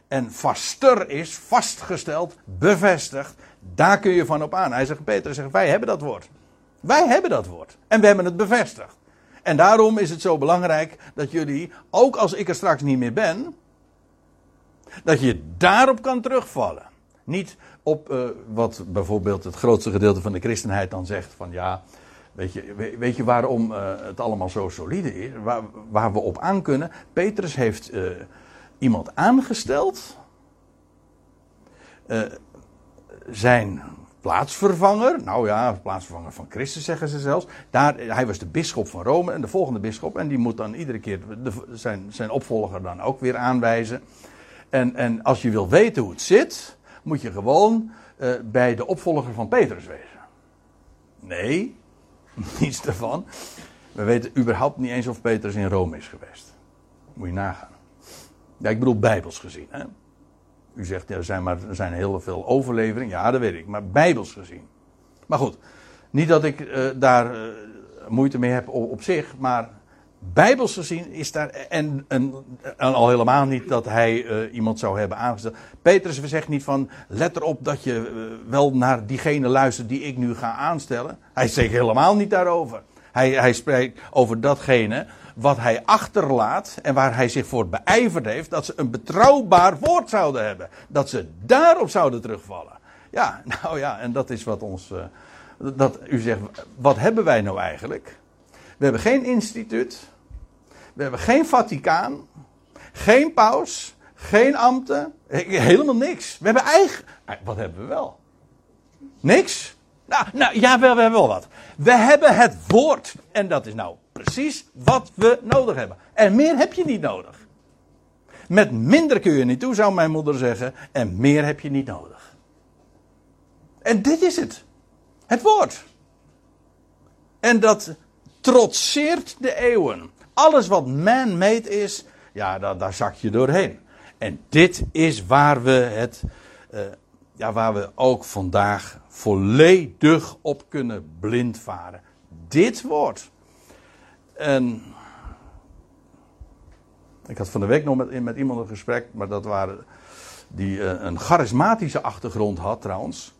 Speaker 1: en vaster is, vastgesteld, bevestigd. Daar kun je van op aan. Hij zegt, Peter zegt, wij hebben dat woord. Wij hebben dat woord. En we hebben het bevestigd. En daarom is het zo belangrijk dat jullie, ook als ik er straks niet meer ben, dat je daarop kan terugvallen. Niet op uh, wat bijvoorbeeld het grootste gedeelte van de christenheid dan zegt: van ja, weet je, weet je waarom uh, het allemaal zo solide is, waar, waar, we op aan kunnen. Petrus heeft uh, iemand aangesteld, zijn plaatsvervanger, nou ja, plaatsvervanger van Christus zeggen ze zelfs. Daar, hij was de bisschop van Rome en de volgende bisschop, en die moet dan iedere keer de, zijn, zijn opvolger dan ook weer aanwijzen. En, en als je wil weten hoe het zit, moet je gewoon uh, bij de opvolger van Petrus wezen. Nee, niets daarvan. We weten überhaupt niet eens of Petrus in Rome is geweest. Moet je nagaan. Ja, ik bedoel bijbels gezien. Hè? U zegt, ja, er, zijn maar, er zijn heel veel overleveringen. Ja, dat weet ik. Maar bijbels gezien. Maar goed, niet dat ik uh, daar uh, moeite mee heb op zich. Maar Bijbels gezien is daar. En, al helemaal niet dat hij uh, iemand zou hebben aangesteld. Petrus zegt niet van. Let erop dat je uh, wel naar diegene luistert die ik nu ga aanstellen. Hij zegt helemaal niet daarover. Hij, hij spreekt over datgene wat hij achterlaat. En waar hij zich voor beijverd heeft. Dat ze een betrouwbaar woord zouden hebben. Dat ze daarop zouden terugvallen. Ja, nou ja, en dat is wat ons. Uh, dat u zegt, wat hebben wij nou eigenlijk? We hebben geen instituut. We hebben geen Vaticaan. Geen paus. Geen ambten. Helemaal niks. We hebben eigen. Eh, wat hebben we wel? Niks? Nou, nou ja, we hebben wel wat. We hebben het woord. En dat is nou precies wat we nodig hebben. En meer heb je niet nodig. Met minder kun je niet toe, zou mijn moeder zeggen. En meer heb je niet nodig. En dit is het. Het woord. En dat trotseert de eeuwen. Alles wat man-made is, ja, daar, daar zak je doorheen. En dit is waar we het, uh, ja, waar we ook vandaag volledig op kunnen blindvaren. Dit woord. En ik had van de week nog met, met iemand een gesprek, maar dat waren die uh, een charismatische achtergrond had trouwens.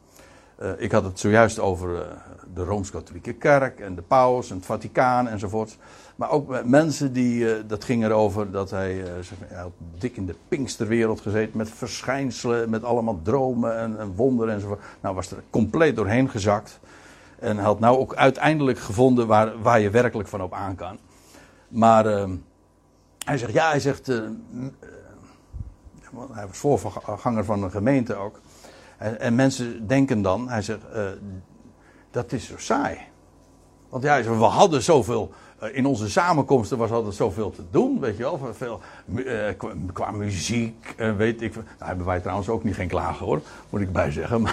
Speaker 1: Uh, ik had het zojuist over de Rooms-Katholieke Kerk en de paus en het Vaticaan enzovoort. Maar ook mensen die, uh, dat ging erover dat hij, zeg, hij had dik in de Pinksterwereld gezeten met verschijnselen, met allemaal dromen en, en wonderen enzovoort. Nou was er compleet doorheen gezakt. En had nou ook uiteindelijk gevonden waar, waar je werkelijk van op aan kan. Maar hij zegt, ja, hij zegt, hij was voorganger van een gemeente ook. En, en, mensen denken dan, hij zegt, uh, dat is zo saai. Want ja, we hadden zoveel, uh, in onze samenkomsten was altijd zoveel te doen, weet je wel. Veel, uh, qua, muziek, weet ik. Nou hebben wij trouwens ook niet geen klagen hoor, moet ik bij zeggen.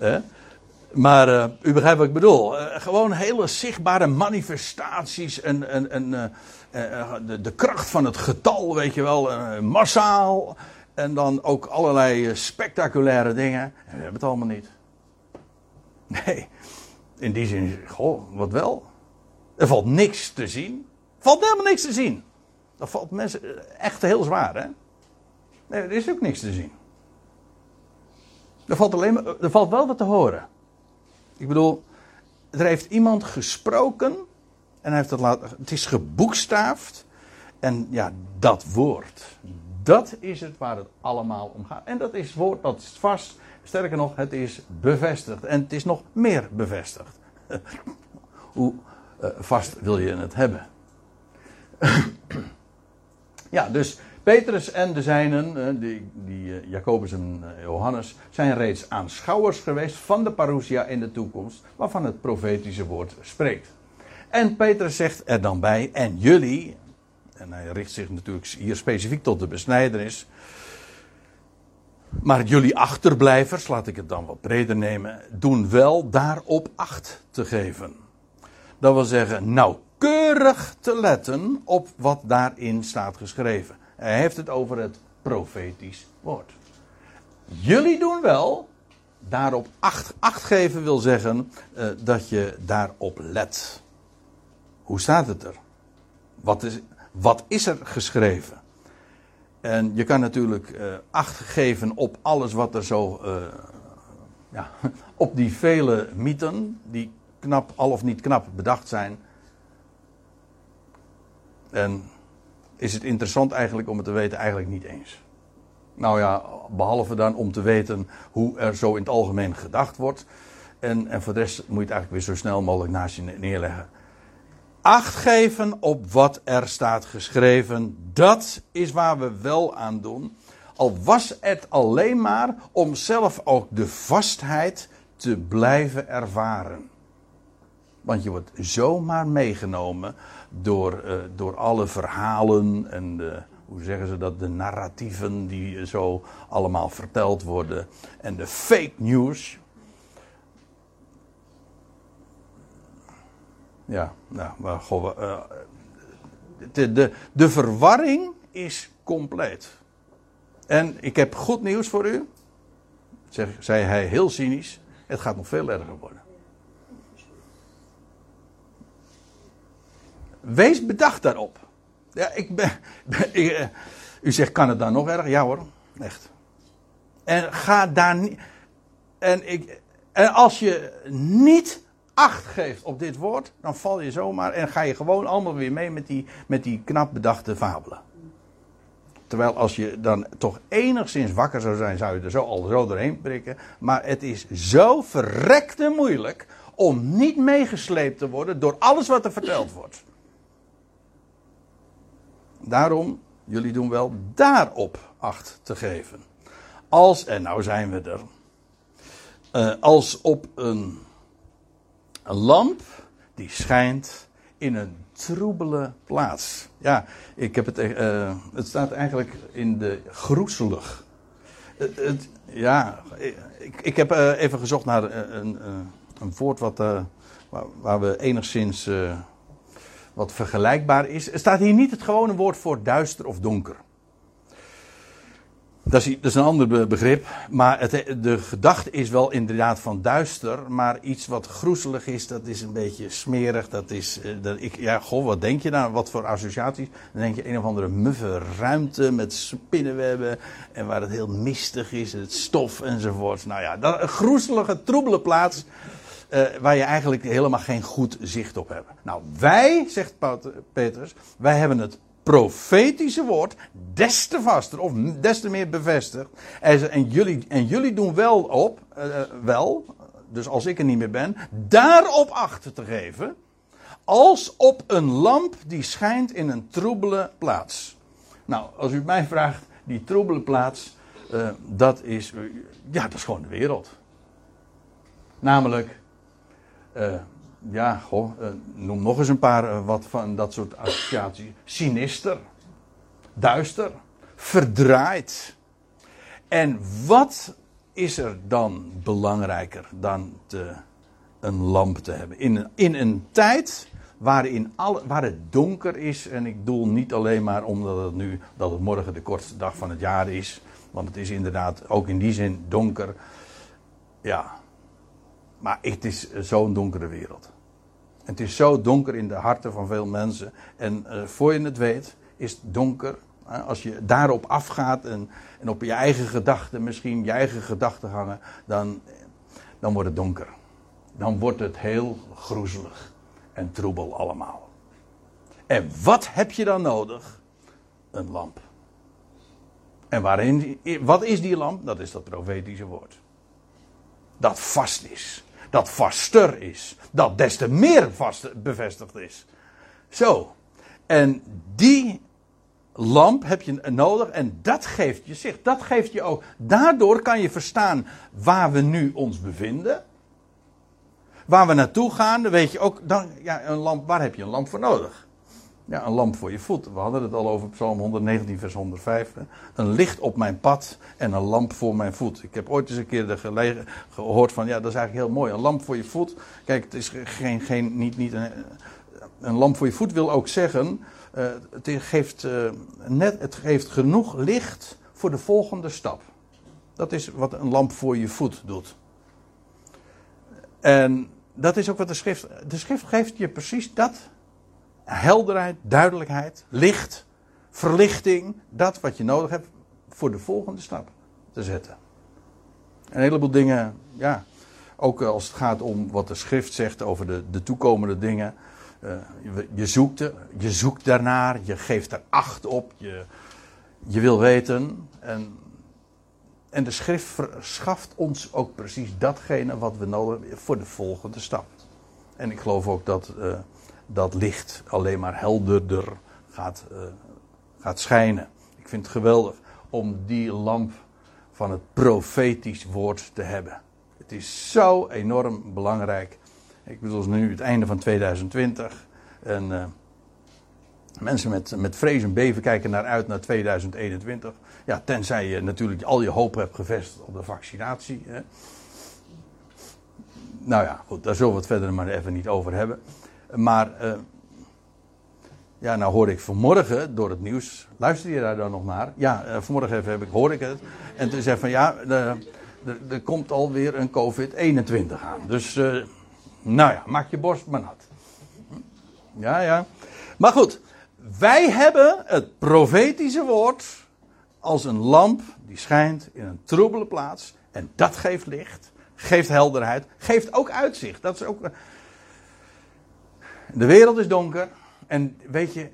Speaker 1: Maar, maar u begrijpt wat ik bedoel. gewoon hele zichtbare manifestaties en, de, de, kracht van het getal, weet je wel, massaal. En dan ook allerlei spectaculaire dingen. En we hebben het allemaal niet. Nee, in die zin, goh, wat wel. Er valt niks te zien. Er valt helemaal niks te zien. Dat valt mensen echt heel zwaar, hè? Nee, er is ook niks te zien. Er valt, alleen maar, er valt wel wat te horen. Ik bedoel, er heeft iemand gesproken en heeft het, laten, het is geboekstaafd. En ja, dat woord, dat is het waar het allemaal om gaat. En dat is het woord, dat vast. Sterker nog, het is bevestigd. En het is nog meer bevestigd. Hoe uh, vast wil je het hebben? ja, dus Petrus en de zijnen, die, die eh, Jacobus en eh, Johannes, zijn reeds aanschouwers geweest van de parousia in de toekomst, waarvan het profetische woord spreekt. En Petrus zegt er dan bij, en jullie, en hij richt zich natuurlijk hier specifiek tot de besnijdenis, maar jullie achterblijvers, laat ik het dan wat breder nemen, doen wel daarop acht te geven. Dat wil zeggen, nauwkeurig te letten op wat daarin staat geschreven. Hij heeft het over het profetisch woord. Jullie doen wel, daarop acht, acht geven wil zeggen uh, dat je daarop let. Hoe staat het er? Wat is, wat is er geschreven? En je kan natuurlijk uh, acht geven op alles wat er zo. Uh, ja, op die vele mythen, die knap, al of niet knap bedacht zijn. En is het interessant eigenlijk om het te weten? Eigenlijk niet eens. Nou ja, behalve dan om te weten hoe er zo in het algemeen gedacht wordt. En, en voor de rest moet je het eigenlijk weer zo snel mogelijk naast je neerleggen. Acht geven op wat er staat geschreven, dat is waar we wel aan doen. Al was het alleen maar om zelf ook de vastheid te blijven ervaren. Want je wordt zomaar meegenomen door, uh, door alle verhalen en de, hoe zeggen ze dat, de narratieven die zo allemaal verteld worden. En de fake news. Ja, nou, maar goh, uh, de, de, de verwarring is compleet. En ik heb goed nieuws voor u, zeg, zei hij heel cynisch. Het gaat nog veel erger worden. Wees bedacht daarop. Ja, ik ben, eh, u zegt, kan het dan nog erger? Ja hoor, echt. En ga daar niet. En, ik, en als je niet acht geeft op dit woord, dan val je zomaar en ga je gewoon allemaal weer mee met die, met die knap bedachte fabelen. Terwijl als je dan toch enigszins wakker zou zijn, zou je er zo al zo doorheen prikken. Maar het is zo verrekte moeilijk om niet meegesleept te worden door alles wat er verteld wordt. Daarom, jullie doen wel daarop acht te geven. Als, en nou zijn we er, uh, als op een, een lamp die schijnt in een troebele plaats. Ja, ik heb het, uh, het staat eigenlijk in de groezelig. Het, ja, ik, ik heb uh, even gezocht naar een, een woord wat, waar, we enigszins wat vergelijkbaar is. Er staat hier niet het gewone woord voor duister of donker. Dat is, is een ander begrip, maar het, de gedachte is wel inderdaad van duister, maar iets wat groezelig is, dat is een beetje smerig. Dat is, eh, dat ik, ja, goh, wat denk je nou? Wat voor associaties? Dan denk je een of andere muffe ruimte met spinnenwebben en waar het heel mistig is, het stof enzovoort. Nou ja, dat, een groezelige, troebele plaats uh, waar je eigenlijk helemaal geen goed zicht op hebt. Nou, wij, zegt Petrus, wij hebben het profetische woord des te vaster of des te meer bevestigd. En, jullie, en jullie doen wel op, uh, wel, dus als ik er niet meer ben, daarop achter te geven. Als op een lamp die schijnt in een troebele plaats. Nou, als u mij vraagt, die troebele plaats, uh, dat is, ja, dat is gewoon de wereld. Namelijk ja, uh, noem nog eens een paar uh, wat van dat soort associaties. Sinister, duister, verdraaid. En wat is er dan belangrijker dan te, een lamp te hebben? In een, in een tijd waarin alle, waar het donker is, en ik doel niet alleen maar omdat het nu, dat het morgen de kortste dag van het jaar is, Want het is inderdaad ook in die zin donker. Ja. Maar het is zo'n donkere wereld. Het is zo donker in de harten van veel mensen. En uh, voor je het weet, is het donker. Als je daarop afgaat en, en op je eigen gedachten, misschien je eigen gedachten hangen, dan, dan wordt het donker. Dan wordt het heel groezelig en troebel allemaal. En wat heb je dan nodig? Een lamp. En waarin, wat is die lamp? Dat is dat profetische woord. Dat vast is. Dat vaster is. Dat des te meer vast bevestigd is. Zo. En die lamp heb je nodig en dat geeft je zicht. Dat geeft je ook. Daardoor kan je verstaan waar we nu ons bevinden. Waar we naartoe gaan, dan weet je ook, dan, ja, een lamp, waar heb je een lamp voor nodig? Ja, een lamp voor je voet. We hadden het al over Psalm 119, vers 105. Een licht op mijn pad en een lamp voor mijn voet. Ik heb ooit eens een keer gelegen, gehoord van, ja, dat is eigenlijk heel mooi. Een lamp voor je voet. Kijk, het is geen, geen, niet, niet een, een lamp voor je voet wil ook zeggen, uh, het, geeft, uh, net, het geeft genoeg licht voor de volgende stap. Dat is wat een lamp voor je voet doet. En dat is ook wat de schrift. De schrift geeft je precies dat helderheid, duidelijkheid, licht, verlichting, dat wat je nodig hebt voor de volgende stap te zetten. Een heleboel dingen, ja, ook als het gaat om wat de schrift zegt over de, de toekomende dingen. Uh, je, je, zoekt je zoekt daarnaar, je geeft er acht op, je, je wil weten. En, en de schrift verschaft ons ook precies datgene wat we nodig hebben voor de volgende stap. En ik geloof ook dat. Uh, dat licht alleen maar helderder gaat, uh, gaat schijnen. Ik vind het geweldig om die lamp van het profetisch woord te hebben. Het is zo enorm belangrijk. Ik bedoel, nu het einde van 2020. En uh, mensen met, met vrees en beven kijken naar uit naar 2021. Ja, tenzij je natuurlijk al je hoop hebt gevestigd op de vaccinatie. Hè. Nou ja, goed, daar zullen we het verder maar even niet over hebben. Maar, uh, ja, nou hoorde ik vanmorgen door het nieuws, luister je daar dan nog naar? Ja, uh, vanmorgen even heb ik, hoorde ik het. En toen zei van ja, er komt alweer een COVID-21 aan. Dus, nou ja, maak je borst maar nat. Ja, ja. Maar goed, wij hebben het profetische woord als een lamp die schijnt in een troebele plaats. En dat geeft licht, geeft helderheid, geeft ook uitzicht. Dat is ook de wereld is donker. En weet je,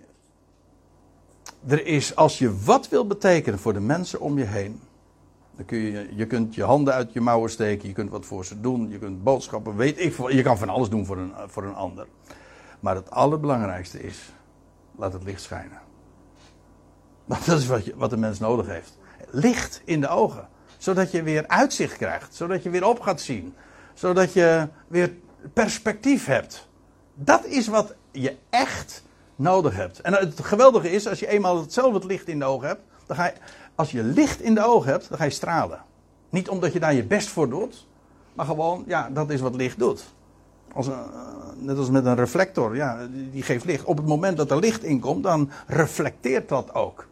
Speaker 1: er is, als je wat wil betekenen voor de mensen om je heen. Dan kun je, je kunt je handen uit je mouwen steken, je kunt wat voor ze doen, je kunt boodschappen, weet ik, je kan van alles doen voor een, voor een ander. Maar het allerbelangrijkste is, laat het licht schijnen. Want dat is wat, je, wat de mens nodig heeft. Licht in de ogen. Zodat je weer uitzicht krijgt. Zodat je weer op gaat zien. Zodat je weer perspectief hebt. Dat is wat je echt nodig hebt. En het geweldige is, als je eenmaal hetzelfde licht in de ogen hebt, dan ga je, als je licht in de ogen hebt, dan ga je stralen. Niet omdat je daar je best voor doet, maar gewoon, ja, dat is wat licht doet. Als een, net als met een reflector, ja, die geeft licht. Op het moment dat er licht in komt, dan reflecteert dat ook.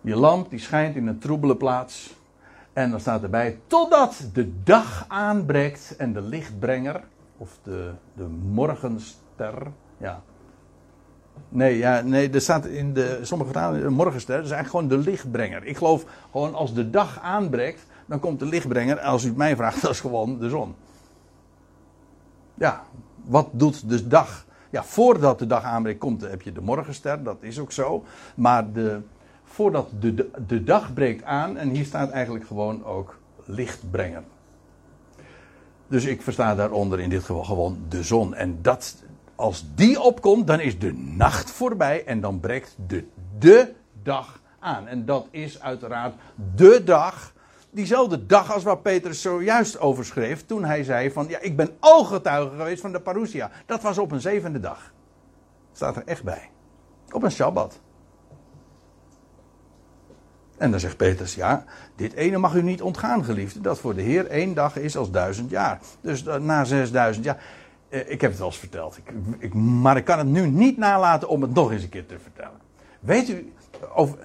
Speaker 1: Je lamp die schijnt in een troebele plaats. En dan staat erbij, totdat de dag aanbreekt en de lichtbrenger, of de, de morgenster. Ja. Nee, ja, nee, er staat in de, sommige vertalingen een morgenster. Dat is eigenlijk gewoon de lichtbrenger. Ik geloof gewoon als de dag aanbreekt, dan komt de lichtbrenger. Als u het mij vraagt, dat is gewoon de zon. Ja, wat doet de dag? Ja, voordat de dag aanbreekt, komt, heb je de morgenster. Dat is ook zo. Maar de, voordat de, de, de dag breekt aan, en hier staat eigenlijk gewoon ook lichtbrenger. Dus ik versta daaronder in dit geval gewoon de zon. En dat, als die opkomt, dan is de nacht voorbij en dan breekt de, de dag aan. En dat is uiteraard de dag, diezelfde dag als waar Petrus zojuist over schreef. Toen hij zei van, ja, ik ben ooggetuige geweest van de parousia. Dat was op een zevende dag. Staat er echt bij. Op een Sabbat. En dan zegt Petrus, ja, dit ene mag u niet ontgaan, geliefde, dat voor de Heer één dag is als duizend jaar. Dus na zesduizend jaar, eh, ik heb het wel eens verteld, ik, ik, maar ik kan het nu niet nalaten om het nog eens een keer te vertellen. Weet u, over,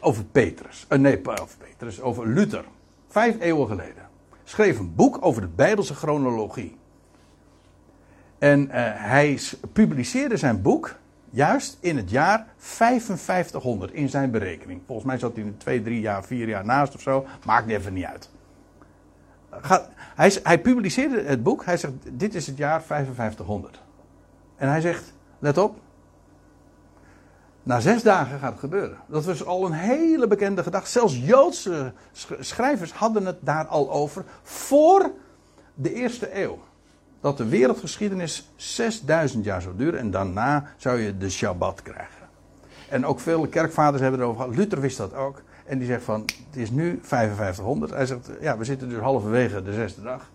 Speaker 1: over Petrus. Nee, over Petrus, over Luther. Vijf eeuwen geleden. Schreef een boek over de Bijbelse chronologie. En hij publiceerde zijn boek juist in het jaar 5500 in zijn berekening. Volgens mij zat hij er twee, drie jaar, vier jaar naast of zo. Maakt even niet uit. hij, hij publiceerde het boek. Hij zegt: Dit is het jaar 5500. En hij zegt: Let op, na zes dagen gaat het gebeuren. Dat was al een hele bekende gedachte. Zelfs Joodse schrijvers hadden het daar al over voor de eerste eeuw. Dat de wereldgeschiedenis 6000 jaar zou duren en daarna zou je de Shabbat krijgen. En ook veel kerkvaders hebben erover gehad. Luther wist dat ook. En die zegt van, het is nu 5500. Hij zegt, ja, we zitten dus halverwege de zesde dag.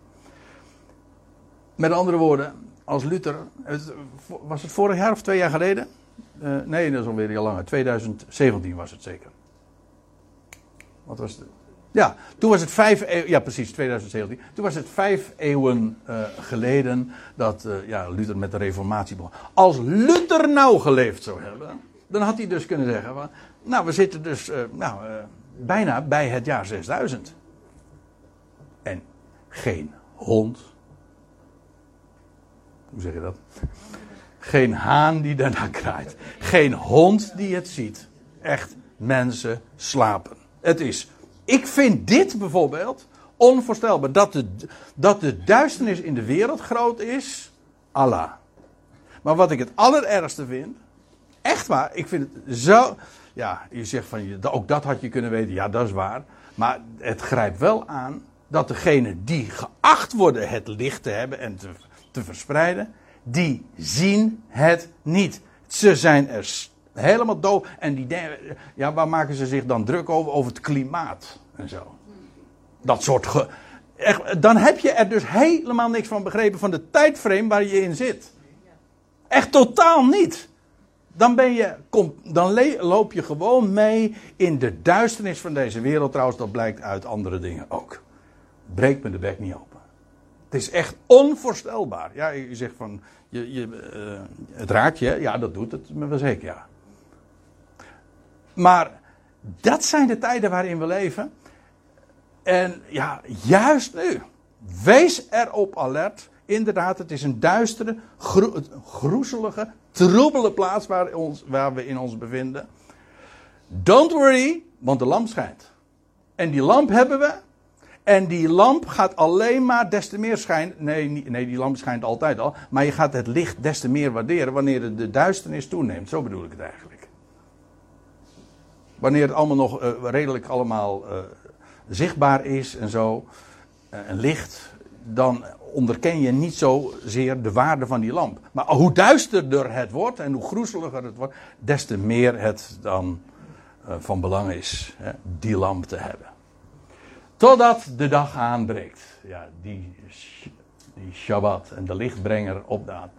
Speaker 1: Met andere woorden, als Luther, was het vorig jaar of twee jaar geleden? Uh, nee, dat is alweer heel lang. 2017 was het zeker. Wat was het? Ja, toen was het vijf eeuwen, ja precies, 2017. Toen was het vijf eeuwen uh, geleden dat uh, ja, Luther met de reformatie begon. Als Luther nou geleefd zou hebben, dan had hij dus kunnen zeggen, van, nou we zitten dus nou, bijna bij het jaar 6000. En geen hond. Hoe zeg je dat? Geen haan die daarna kraait. Geen hond die het ziet. Echt, mensen slapen. Het is. Ik vind dit bijvoorbeeld onvoorstelbaar. Dat de, dat de duisternis in de wereld groot is. Allah. Maar wat ik het allerergste vind. Echt waar. Ik vind het zo. Ja, je zegt van. Ook dat had je kunnen weten. Ja, dat is waar. Maar het grijpt wel aan. Dat degenen die geacht worden het licht te hebben en te, te verspreiden die zien het niet. Ze zijn er helemaal doof. En die ja, waar maken ze zich dan druk over? Over het klimaat en zo. Dat soort. Ge, echt, dan heb je er dus helemaal niks van begrepen van de tijdframe waar je in zit. Echt totaal niet. Dan, ben je, kom, dan loop je gewoon mee in de duisternis van deze wereld. Trouwens, dat blijkt uit andere dingen ook. Breek me de bek niet open. Het is echt onvoorstelbaar. Ja, je zegt van, je, je, uh, het raakt je. Ja, dat doet het me wel zeker, ja. Maar dat zijn de tijden waarin we leven. En ja, juist nu. Wees erop alert. Inderdaad, het is een duistere, groezelige, troebele plaats waar, ons, waar we in ons bevinden. Don't worry, want de lamp schijnt. En die lamp hebben we en die lamp gaat alleen maar des te meer schijnen. Nee, nee, die lamp schijnt altijd al. Maar je gaat het licht des te meer waarderen wanneer de duisternis toeneemt. Zo bedoel ik het eigenlijk. Wanneer het allemaal nog uh, redelijk allemaal uh, zichtbaar is en zo. Uh, en licht. Dan onderken je niet zozeer de waarde van die lamp. Maar hoe duisterder het wordt en hoe groezeliger het wordt. Des te meer het dan van belang is hè, die lamp te hebben. Totdat de dag aanbreekt. Ja, die, die Shabbat en de lichtbrenger opdaat.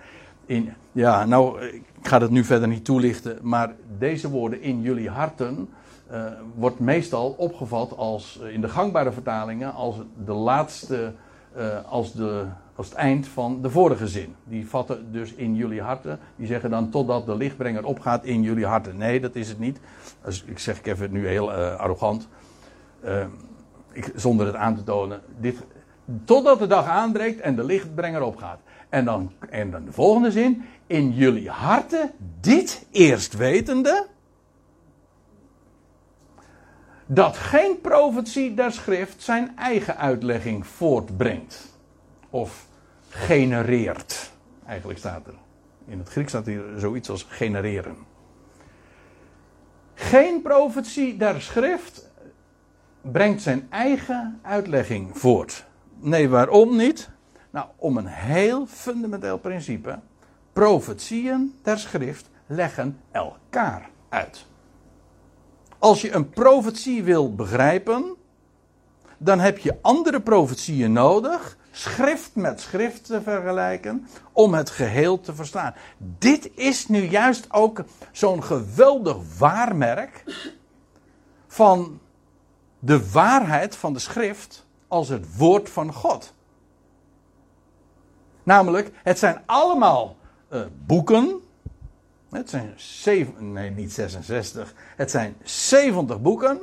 Speaker 1: In, ja, nou, ga het nu verder niet toelichten, maar deze woorden in jullie harten uh, wordt meestal opgevat als uh, in de gangbare vertalingen als de laatste, uh, als, de, als het eind van de vorige zin. Die vatten dus in jullie harten. Die zeggen dan totdat de lichtbrenger opgaat in jullie harten. Nee, dat is het niet. Dus ik zeg ik even nu heel arrogant ik, zonder het aan te tonen, dit, totdat de dag aanbreekt en de lichtbrenger opgaat. En dan, en dan de volgende zin, in jullie harten dit eerst wetende, dat geen profetie der schrift zijn eigen uitlegging voortbrengt. Of genereert. Eigenlijk staat er. In het Grieks staat hier zoiets als genereren. Geen profetie der schrift brengt zijn eigen uitlegging voort. Nee, waarom niet? Nou, om een heel fundamenteel principe. Profetieën der schrift leggen elkaar uit. Als je een profetie wil begrijpen, dan heb je andere profetieën nodig, schrift met schrift te vergelijken, om het geheel te verstaan. Dit is nu juist ook zo'n geweldig waarmerk van de waarheid van de schrift als het woord van God. Namelijk, het zijn allemaal uh, boeken, Het zijn zeven, nee niet 66, het zijn 70 boeken.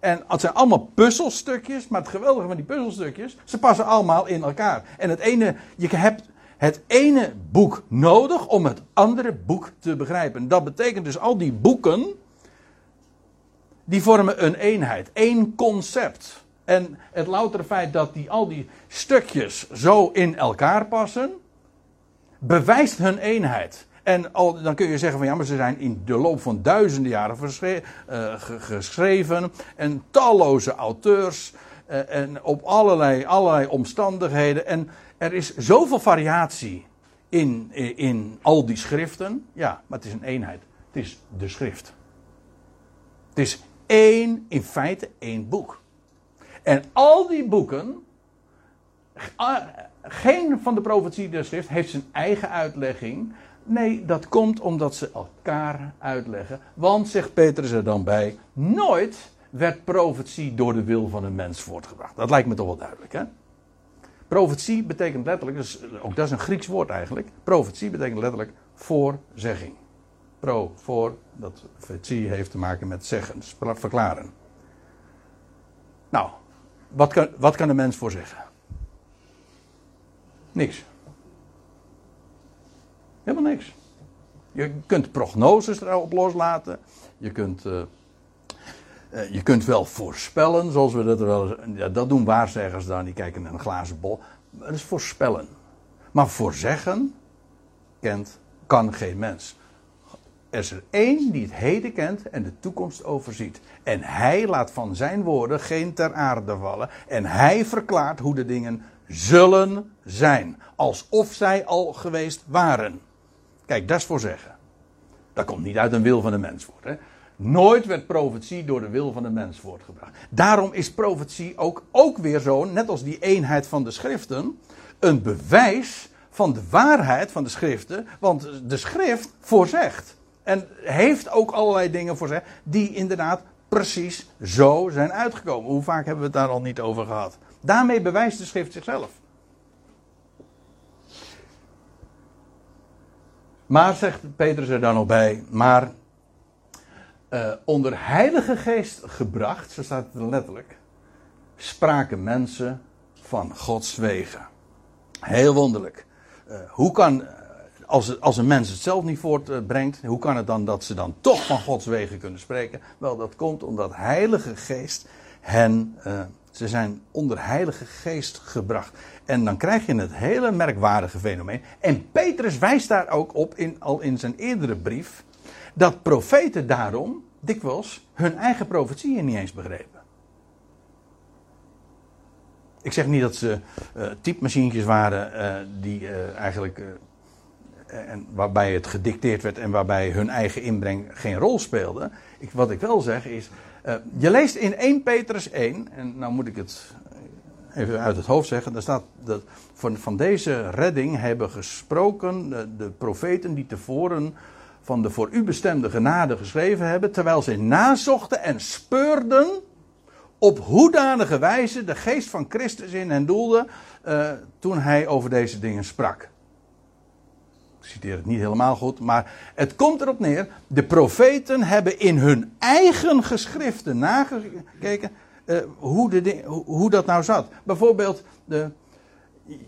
Speaker 1: En het zijn allemaal puzzelstukjes, maar het geweldige van die puzzelstukjes, ze passen allemaal in elkaar. En het ene, je hebt het ene boek nodig om het andere boek te begrijpen. Dat betekent dus al die boeken, die vormen een eenheid, één concept. En het loutere feit dat die, al die stukjes zo in elkaar passen, bewijst hun eenheid. En al, dan kun je zeggen van ja, maar ze zijn in de loop van duizenden jaren uh, geschreven. En talloze auteurs. Uh, en op allerlei, allerlei omstandigheden. En er is zoveel variatie in, in, in al die schriften. Ja, maar het is een eenheid. Het is de schrift. Het is één, in feite één boek. En al die boeken, geen van de profetie der schrift heeft zijn eigen uitlegging. Nee, dat komt omdat ze elkaar uitleggen. Want, zegt Petrus er dan bij, nooit werd profetie door de wil van een mens voortgebracht. Dat lijkt me toch wel duidelijk, hè? Profetie betekent letterlijk, dus ook dat is een Grieks woord eigenlijk. Profetie betekent letterlijk voorzegging. Pro, voor, dat profetie heeft te maken met zeggen, verklaren. Nou, wat kan, wat kan een mens voorzeggen? Niks. Helemaal niks. Je kunt prognoses erop loslaten. Je kunt, uh, uh, je kunt wel voorspellen, zoals we dat wel ja, dat doen waarzeggers dan, die kijken naar een glazen bol. Dat is voorspellen. Maar voorzeggen kent, kan geen mens. Er is er één die het heden kent en de toekomst overziet. En hij laat van zijn woorden geen ter aarde vallen. En hij verklaart hoe de dingen zullen zijn. Alsof zij al geweest waren. Kijk, dat is voor zeggen. Dat komt niet uit een wil van de mens voort. Hè? Nooit werd profetie door de wil van de mens voortgebracht. Daarom is profetie ook, ook weer zo, net als die eenheid van de schriften, een bewijs van de waarheid van de schriften. Want de schrift voorzegt. En heeft ook allerlei dingen voorzegd die inderdaad precies zo zijn uitgekomen. Hoe vaak hebben we het daar al niet over gehad? Daarmee bewijst de schrift zichzelf. Maar, zegt Petrus er dan nog bij, maar uh, onder heilige geest gebracht, zo staat het letterlijk, spraken mensen van Gods wegen. Heel wonderlijk. Uh, hoe kan, eh, als, als een mens het zelf niet voortbrengt, hoe kan het dan dat ze dan toch van Gods wegen kunnen spreken? Wel, dat komt omdat heilige geest hen, ze zijn onder heilige geest gebracht. En dan krijg je het hele merkwaardige fenomeen. En Petrus wijst daar ook op, in, al in zijn eerdere brief, dat profeten daarom dikwijls hun eigen profetieën niet eens begrepen. Ik zeg niet dat ze uh, typemachientjes waren uh, die uh, eigenlijk. en waarbij het gedicteerd werd en waarbij hun eigen inbreng geen rol speelde. Ik, wat ik wel zeg is. Je leest in 1 Petrus 1, en nou moet ik het even uit het hoofd zeggen, daar staat dat van, van deze redding hebben gesproken de, profeten die tevoren van de voor u bestemde genade geschreven hebben, terwijl zij nazochten en speurden op hoedanige wijze de geest van Christus in hen doelde uh, toen hij over deze dingen sprak. Citeer het niet helemaal goed, maar het komt erop neer, de profeten hebben in hun eigen geschriften nagekeken uh, hoe, de, hoe dat nou zat. Bijvoorbeeld, de,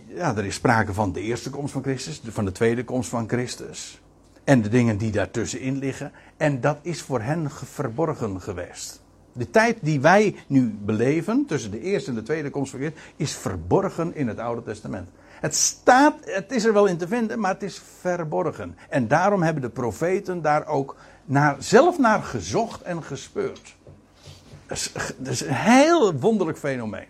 Speaker 1: ja, er is sprake van de eerste komst van Christus, van de tweede komst van Christus. En de dingen die daartussenin liggen. En dat is voor hen verborgen geweest. De tijd die wij nu beleven, tussen de eerste en de tweede komst van Christus, is verborgen in het Oude Testament. Het staat, het is er wel in te vinden, maar het is verborgen. En daarom hebben de profeten daar ook naar, zelf naar gezocht en gespeurd. Dat is, een heel wonderlijk fenomeen.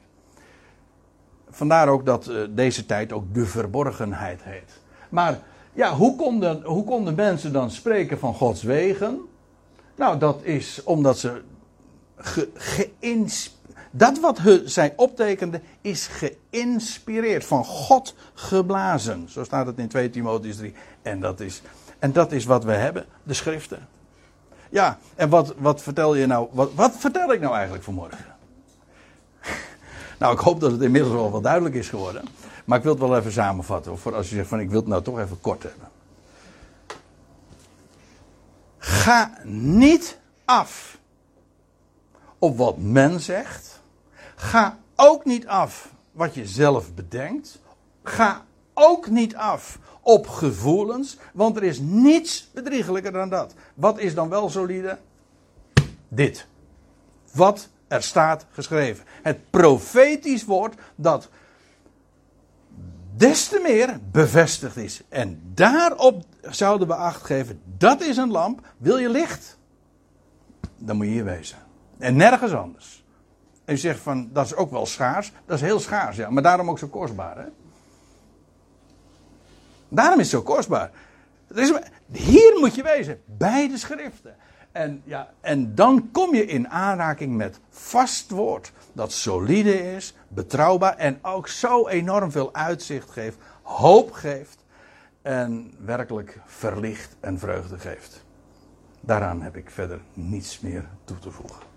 Speaker 1: Vandaar ook dat uh, deze tijd ook de verborgenheid heet. Maar ja, hoe konden, hoe konden mensen dan spreken van Gods wegen? Nou, dat is omdat ze geïnspireerd. Dat wat zij optekenden is geïnspireerd, van God geblazen. Zo staat het in 2 Timotheus 3. En dat is, en dat is wat we hebben, de schriften. Ja, en wat, wat vertel je nou? Wat, wat vertel ik nou eigenlijk vanmorgen? nou, ik hoop dat het inmiddels wel wat duidelijk is geworden. Maar ik wil het wel even samenvatten. Voor als je zegt van ik wil het nou toch even kort hebben. Ga niet af op wat men zegt. Ga ook niet af wat je zelf bedenkt. Ga ook niet af op gevoelens, want er is niets bedriegelijker dan dat. Wat is dan wel solide? Dit. Wat er staat geschreven. Het profetisch woord dat des te meer bevestigd is. En daarop zouden we acht geven. Dat is een lamp. Wil je licht? Dan moet je hier wezen. En nergens anders. En je zegt van, dat is ook wel schaars. Dat is heel schaars, ja. Maar daarom ook zo kostbaar, hè. Daarom is het zo kostbaar. Hier moet je wezen, bij de schriften. En, ja, en dan kom je in aanraking met vast woord. Dat solide is, betrouwbaar en ook zo enorm veel uitzicht geeft, hoop geeft. En werkelijk verlicht en vreugde geeft. Daaraan heb ik verder niets meer toe te voegen.